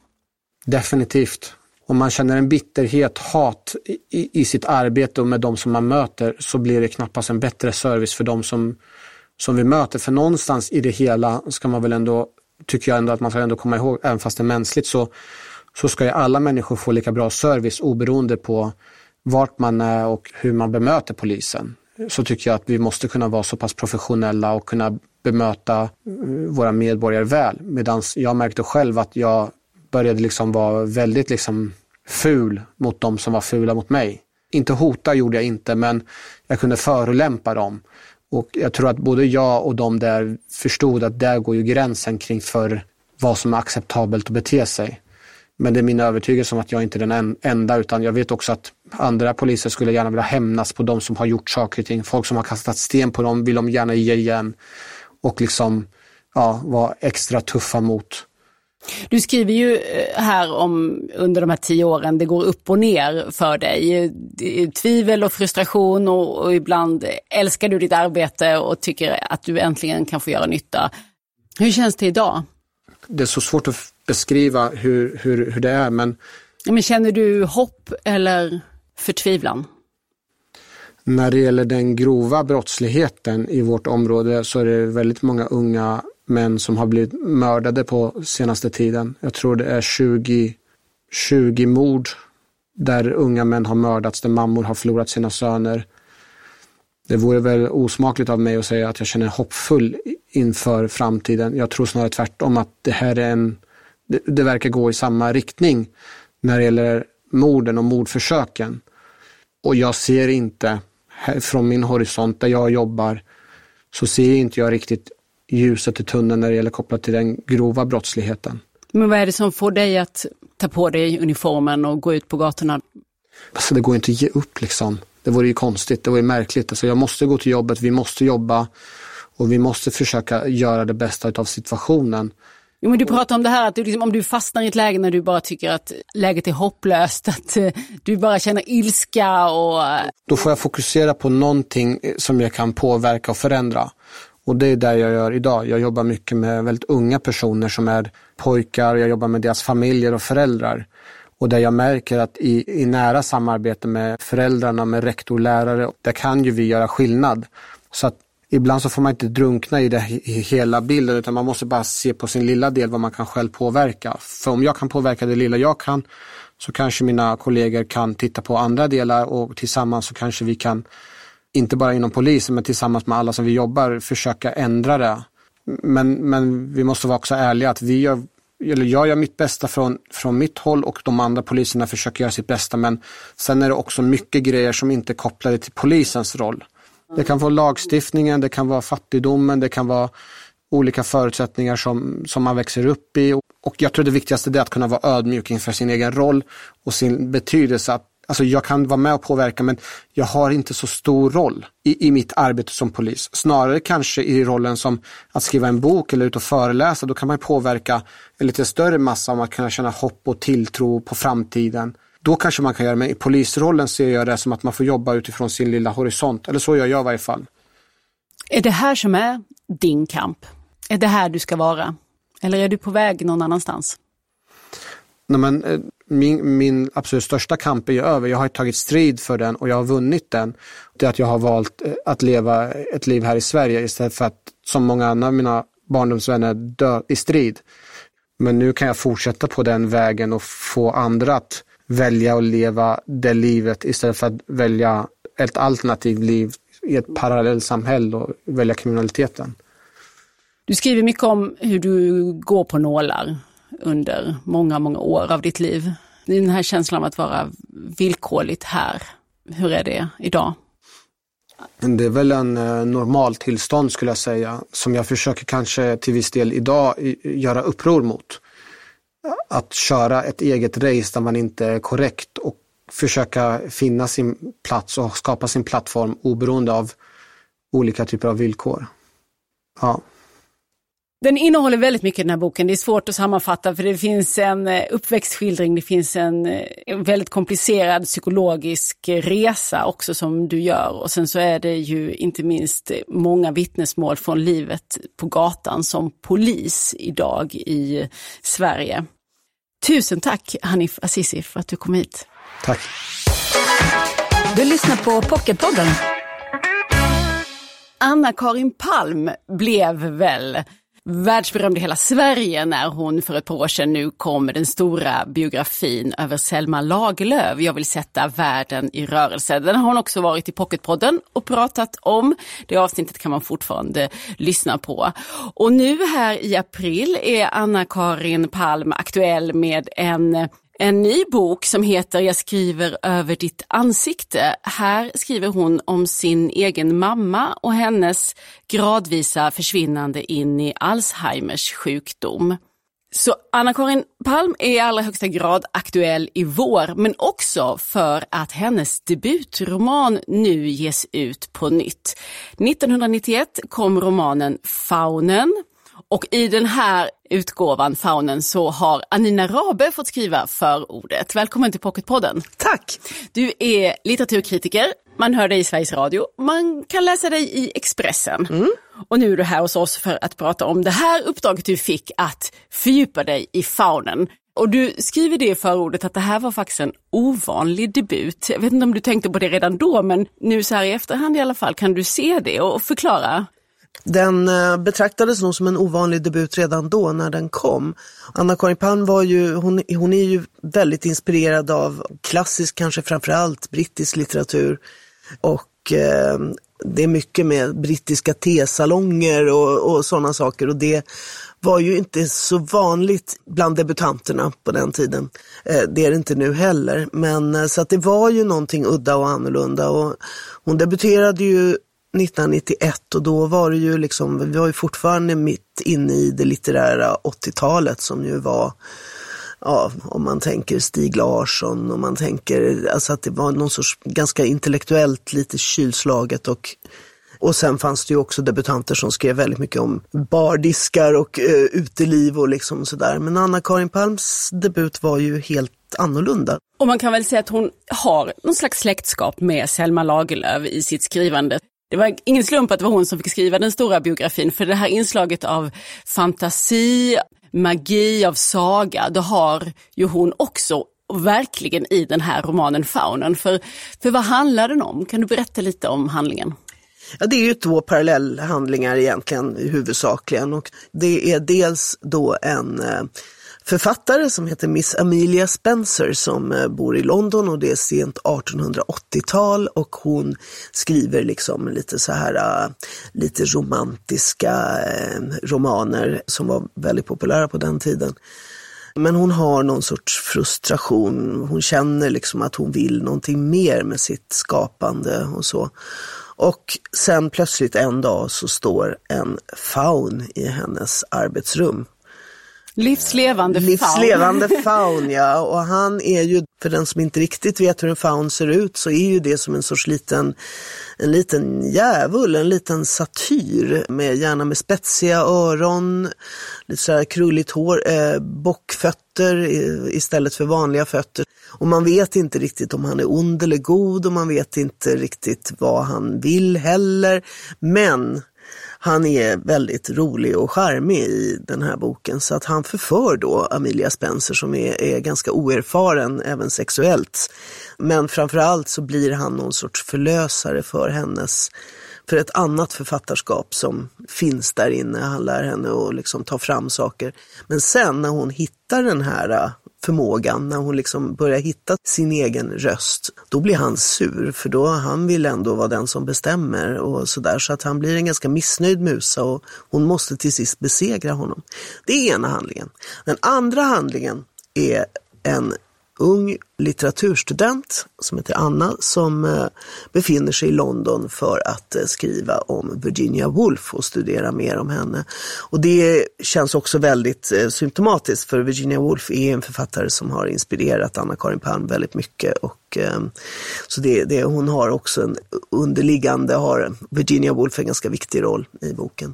Definitivt. Om man känner en bitterhet, hat i, i sitt arbete och med de som man möter så blir det knappast en bättre service för de som, som vi möter. För någonstans i det hela ska man väl ändå, tycker jag ändå att man ska ändå komma ihåg, även fast det är mänskligt så så ska ju alla människor få lika bra service oberoende på vart man är och hur man bemöter polisen. Så tycker jag att vi måste kunna vara så pass professionella och kunna bemöta eh, våra medborgare väl. Medan jag märkte själv att jag började liksom vara väldigt liksom ful mot de som var fula mot mig. Inte hota gjorde jag inte, men jag kunde förolämpa dem. Och jag tror att både jag och de där förstod att där går ju gränsen kring för vad som är acceptabelt att bete sig. Men det är min övertygelse om att jag inte är den enda utan jag vet också att andra poliser skulle gärna vilja hämnas på de som har gjort saker och ting. Folk som har kastat sten på dem vill de gärna ge igen och liksom ja, vara extra tuffa mot. Du skriver ju eh, här om under de här tio åren, det går upp och ner för dig. Tvivel och frustration och, och ibland älskar du ditt arbete och tycker att du äntligen kan få göra nytta. Hur känns det idag? Det är så svårt att beskriva hur, hur, hur det är. Men... men känner du hopp eller förtvivlan? När det gäller den grova brottsligheten i vårt område så är det väldigt många unga män som har blivit mördade på senaste tiden. Jag tror det är 20, 20 mord där unga män har mördats, där mammor har förlorat sina söner. Det vore väl osmakligt av mig att säga att jag känner hoppfull inför framtiden. Jag tror snarare tvärtom att det här är en det, det verkar gå i samma riktning när det gäller morden och mordförsöken. Och jag ser inte, från min horisont där jag jobbar, så ser inte jag riktigt ljuset i tunneln när det gäller kopplat till den grova brottsligheten. Men vad är det som får dig att ta på dig uniformen och gå ut på gatorna? Alltså det går inte att ge upp liksom. Det vore ju konstigt, det vore märkligt. Alltså jag måste gå till jobbet, vi måste jobba och vi måste försöka göra det bästa av situationen. Jo, men du pratar om det här att du, liksom, om du fastnar i ett läge när du bara tycker att läget är hopplöst, [LAUGHS] att eh, du bara känner ilska och... Eh, Då får jag fokusera på någonting eh, som jag kan påverka och förändra. Och det är det jag gör idag. Jag jobbar mycket med väldigt unga personer som är pojkar, jag jobbar med deras familjer och föräldrar. Och där jag märker att i, i nära samarbete med föräldrarna, med rektor, och lärare, där kan ju vi göra skillnad. Så att ibland så får man inte drunkna i, det, i hela bilden utan man måste bara se på sin lilla del vad man kan själv påverka. För om jag kan påverka det lilla jag kan så kanske mina kollegor kan titta på andra delar och tillsammans så kanske vi kan, inte bara inom polisen men tillsammans med alla som vi jobbar, försöka ändra det. Men, men vi måste vara också ärliga att vi gör, eller jag gör mitt bästa från, från mitt håll och de andra poliserna försöker göra sitt bästa men sen är det också mycket grejer som inte är kopplade till polisens roll. Det kan vara lagstiftningen, det kan vara fattigdomen, det kan vara olika förutsättningar som, som man växer upp i. Och jag tror det viktigaste är att kunna vara ödmjuk inför sin egen roll och sin betydelse. Alltså jag kan vara med och påverka men jag har inte så stor roll i, i mitt arbete som polis. Snarare kanske i rollen som att skriva en bok eller ut och föreläsa. Då kan man påverka en lite större massa om att kunna känna hopp och tilltro på framtiden. Då kanske man kan göra det, men i polisrollen ser jag det som att man får jobba utifrån sin lilla horisont. Eller så gör jag i varje fall. Är det här som är din kamp? Är det här du ska vara? Eller är du på väg någon annanstans? Nej, men, eh, min, min absolut största kamp är ju över. Jag har tagit strid för den och jag har vunnit den. Det är att jag har valt eh, att leva ett liv här i Sverige istället för att som många andra av mina barndomsvänner dö i strid. Men nu kan jag fortsätta på den vägen och få andra att välja att leva det livet istället för att välja ett alternativt liv i ett parallellsamhälle och välja kriminaliteten. Du skriver mycket om hur du går på nålar under många, många år av ditt liv. Den här känslan av att vara villkorligt här, hur är det idag? Det är väl en eh, normaltillstånd skulle jag säga, som jag försöker kanske till viss del idag göra uppror mot att köra ett eget race där man inte är korrekt och försöka finna sin plats och skapa sin plattform oberoende av olika typer av villkor. Ja. Den innehåller väldigt mycket den här boken. Det är svårt att sammanfatta för det finns en eh, uppväxtskildring, det finns en, eh, en väldigt komplicerad psykologisk resa också som du gör. Och sen så är det ju inte minst många vittnesmål från livet på gatan som polis idag i Sverige. Tusen tack Hanif Azizi för att du kom hit. Tack. Du lyssnar på Pocketpodden. Anna-Karin Palm blev väl världsberömd i hela Sverige när hon för ett par år sedan nu kom med den stora biografin över Selma Lagerlöf. Jag vill sätta världen i rörelse. Den har hon också varit i Pocketpodden och pratat om. Det avsnittet kan man fortfarande lyssna på. Och nu här i april är Anna-Karin Palm aktuell med en en ny bok som heter Jag skriver över ditt ansikte. Här skriver hon om sin egen mamma och hennes gradvisa försvinnande in i Alzheimers sjukdom. Så Anna-Karin Palm är i allra högsta grad aktuell i vår, men också för att hennes debutroman nu ges ut på nytt. 1991 kom romanen Faunen och i den här utgåvan, Faunen, så har Anina Rabe fått skriva förordet. Välkommen till Pocketpodden. Tack! Du är litteraturkritiker, man hör dig i Sveriges Radio, man kan läsa dig i Expressen. Mm. Och nu är du här hos oss för att prata om det här uppdraget du fick att fördjupa dig i faunen. Och du skriver det i förordet att det här var faktiskt en ovanlig debut. Jag vet inte om du tänkte på det redan då, men nu så här i efterhand i alla fall, kan du se det och förklara? Den eh, betraktades nog som en ovanlig debut redan då när den kom. Anna-Karin Palm var ju, hon, hon är ju väldigt inspirerad av klassisk, kanske framförallt brittisk litteratur. Och eh, det är mycket med brittiska tesalonger och, och sådana saker och det var ju inte så vanligt bland debutanterna på den tiden. Eh, det är det inte nu heller. Men eh, så att det var ju någonting udda och annorlunda och hon debuterade ju 1991 och då var det ju liksom, vi var ju fortfarande mitt inne i det litterära 80-talet som ju var ja, om man tänker Stig Larsson och man tänker alltså att det var någon sorts ganska intellektuellt lite kylslaget och och sen fanns det ju också debutanter som skrev väldigt mycket om bardiskar och eh, uteliv och liksom sådär. Men Anna-Karin Palms debut var ju helt annorlunda. Och man kan väl säga att hon har någon slags släktskap med Selma Lagerlöf i sitt skrivande. Det var ingen slump att det var hon som fick skriva den stora biografin, för det här inslaget av fantasi, magi, av saga, det har ju hon också verkligen i den här romanen Faunen. För, för vad handlar den om? Kan du berätta lite om handlingen? Ja, det är ju två parallellhandlingar egentligen huvudsakligen och det är dels då en eh, författare som heter Miss Amelia Spencer som eh, bor i London och det är sent 1880-tal och hon skriver liksom lite så här eh, lite romantiska eh, romaner som var väldigt populära på den tiden. Men hon har någon sorts frustration. Hon känner liksom att hon vill någonting mer med sitt skapande och så. Och sen plötsligt en dag så står en faun i hennes arbetsrum Livslevande faun. Livslevande [LAUGHS] faun, ja. Och han är ju, för den som inte riktigt vet hur en faun ser ut, så är ju det som en sorts liten, en liten djävul, en liten satyr, med, gärna med spetsiga öron, lite så här krulligt hår, eh, bockfötter istället för vanliga fötter. Och man vet inte riktigt om han är ond eller god och man vet inte riktigt vad han vill heller. Men han är väldigt rolig och charmig i den här boken så att han förför då Amelia Spencer som är, är ganska oerfaren även sexuellt. Men framförallt så blir han någon sorts förlösare för hennes för ett annat författarskap som finns där inne. Han lär henne att liksom ta fram saker. Men sen när hon hittar den här förmågan, när hon liksom börjar hitta sin egen röst, då blir han sur för då han vill ändå vara den som bestämmer och sådär. Så att han blir en ganska missnöjd musa och hon måste till sist besegra honom. Det är ena handlingen. Den andra handlingen är en ung litteraturstudent som heter Anna som eh, befinner sig i London för att eh, skriva om Virginia Woolf och studera mer om henne. Och det känns också väldigt eh, symptomatiskt för Virginia Woolf är en författare som har inspirerat Anna-Karin Palm väldigt mycket. Och, så det, det, hon har också en underliggande, har Virginia Woolf en ganska viktig roll i boken.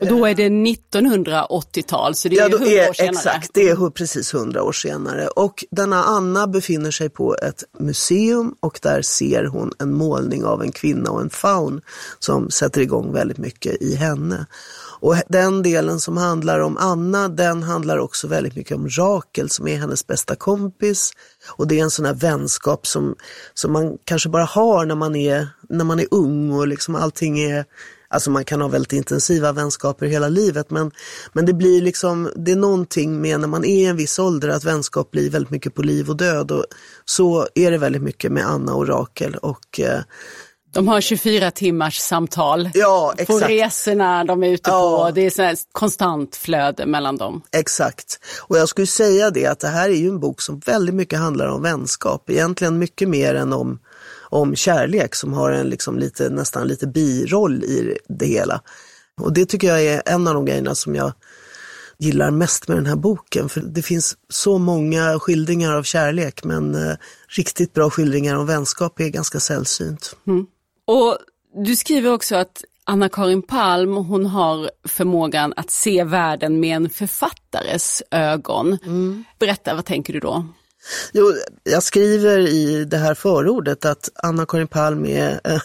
Och då är det 1980-tal, så det är Ja, då 100 är, år senare. exakt, det är precis hundra år senare. Och denna Anna befinner sig på ett museum och där ser hon en målning av en kvinna och en faun som sätter igång väldigt mycket i henne. Och den delen som handlar om Anna, den handlar också väldigt mycket om Rakel som är hennes bästa kompis. Och det är en sån här vänskap som, som man kanske bara har när man är, när man är ung och liksom allting är Alltså man kan ha väldigt intensiva vänskaper hela livet men, men det blir liksom, det är någonting med när man är i en viss ålder att vänskap blir väldigt mycket på liv och död och så är det väldigt mycket med Anna och Rakel och eh, De har 24 timmars samtal ja på resorna de är ute Ja. på. Det är så här konstant flöde mellan dem. Exakt. Och jag skulle säga det att det här är ju en bok som väldigt mycket handlar om vänskap. Egentligen mycket mer än om, om kärlek som har en liksom lite, nästan lite biroll i det hela. Och det tycker jag är en av de grejerna som jag gillar mest med den här boken. För det finns så många skildringar av kärlek men eh, riktigt bra skildringar om vänskap är ganska sällsynt. Och du skriver också att Anna-Karin Palm, hon har förmågan att se världen med en författares ögon. Berätta, vad tänker du då? Jo, jag skriver i det här förordet att Anna-Karin Palm är eh,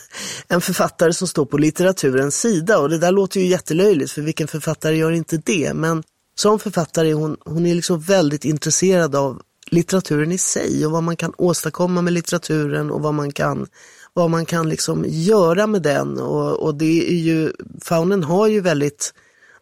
en författare som står på litteraturens sida och det där låter ju jättelöjligt för vilken författare gör inte det? Men som författare är hon, hon är liksom väldigt intresserad av litteraturen i sig och vad man kan åstadkomma med litteraturen och vad man kan, vad man kan liksom göra med den. Och, och det är ju, Faunen har ju väldigt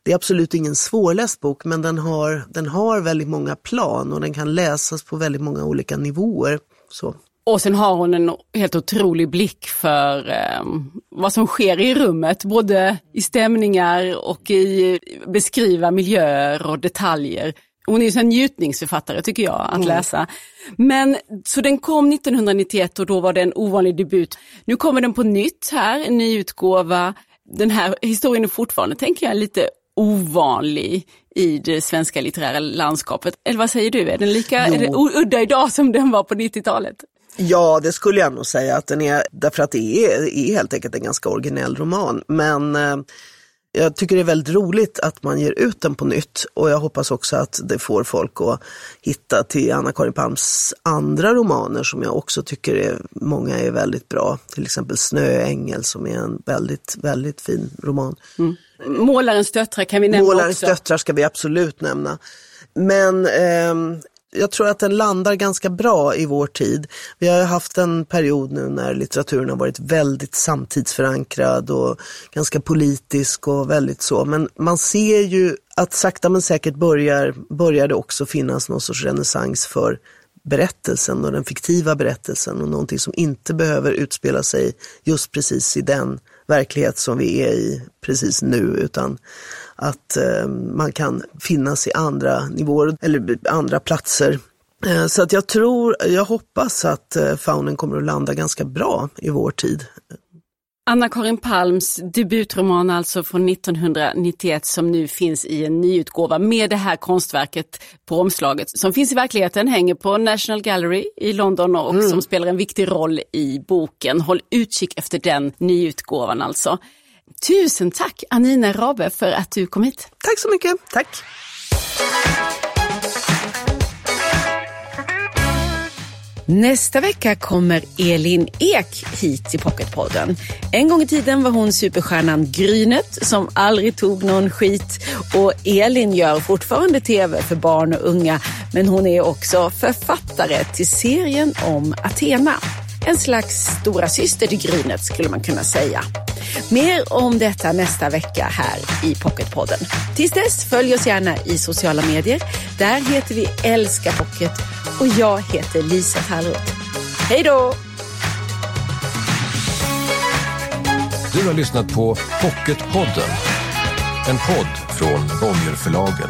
det är absolut ingen svårläst bok men den har, den har väldigt många plan och den kan läsas på väldigt många olika nivåer. Så. Och sen har hon en helt otrolig blick för eh, vad som sker i rummet, både i stämningar och i beskriva miljöer och detaljer. Hon är ju en njutningsförfattare tycker jag att läsa. Men så den kom 1991 och då var det en ovanlig debut. Nu kommer den på nytt här, en ny utgåva. Den här historien är fortfarande, tänker jag, lite ovanlig i det svenska litterära landskapet. Eller vad säger du, är den lika Jo. är den udda idag som den var på 90-talet? Ja, det skulle jag nog säga att den är, därför att det är, är helt enkelt en ganska originell roman. Men eh, jag tycker det är väldigt roligt att man ger ut den på nytt och jag hoppas också att det får folk att hitta till Anna-Karin Palms andra romaner som jag också tycker är, många är väldigt bra. Till exempel Snöängel som är en väldigt, väldigt fin roman. Målarens döttrar kan vi nämna Målarens också. döttrar ska vi absolut nämna. Men ehm, jag tror att den landar ganska bra i vår tid. Vi har haft en period nu när litteraturen har varit väldigt samtidsförankrad och ganska politisk och väldigt så. Men man ser ju att sakta men säkert börjar, börjar det också finnas någon sorts renässans för berättelsen och den fiktiva berättelsen och någonting som inte behöver utspela sig just precis i den verklighet som vi är i precis nu utan att eh, man kan finnas i andra nivåer eller andra platser. Eh, så att jag tror, jag hoppas att eh, faunen kommer att landa ganska bra i vår tid. Anna-Karin Palms debutroman alltså från 1991 som nu finns i en nyutgåva med det här konstverket på omslaget som finns i verkligheten, hänger på National Gallery i London och som spelar en viktig roll i boken. Håll utkik efter den nyutgåvan alltså. Tusen tack Anina Rabe för att du kom hit. Tack så mycket, tack! Nästa vecka kommer Elin Ek hit till Pocketpodden. En gång i tiden var hon superstjärnan Grynet som aldrig tog någon skit och Elin gör fortfarande tv för barn och unga men hon är också författare till serien om Athena. En slags stora syster till Grynet skulle man kunna säga. Mer om detta nästa vecka här i Pocketpodden. Tills dess, följ oss gärna i sociala medier. Där heter vi Älska Pocket och jag heter Lisa Tallroth. Hej då! Du har lyssnat på Pocketpodden. En podd från Bonnierförlagen.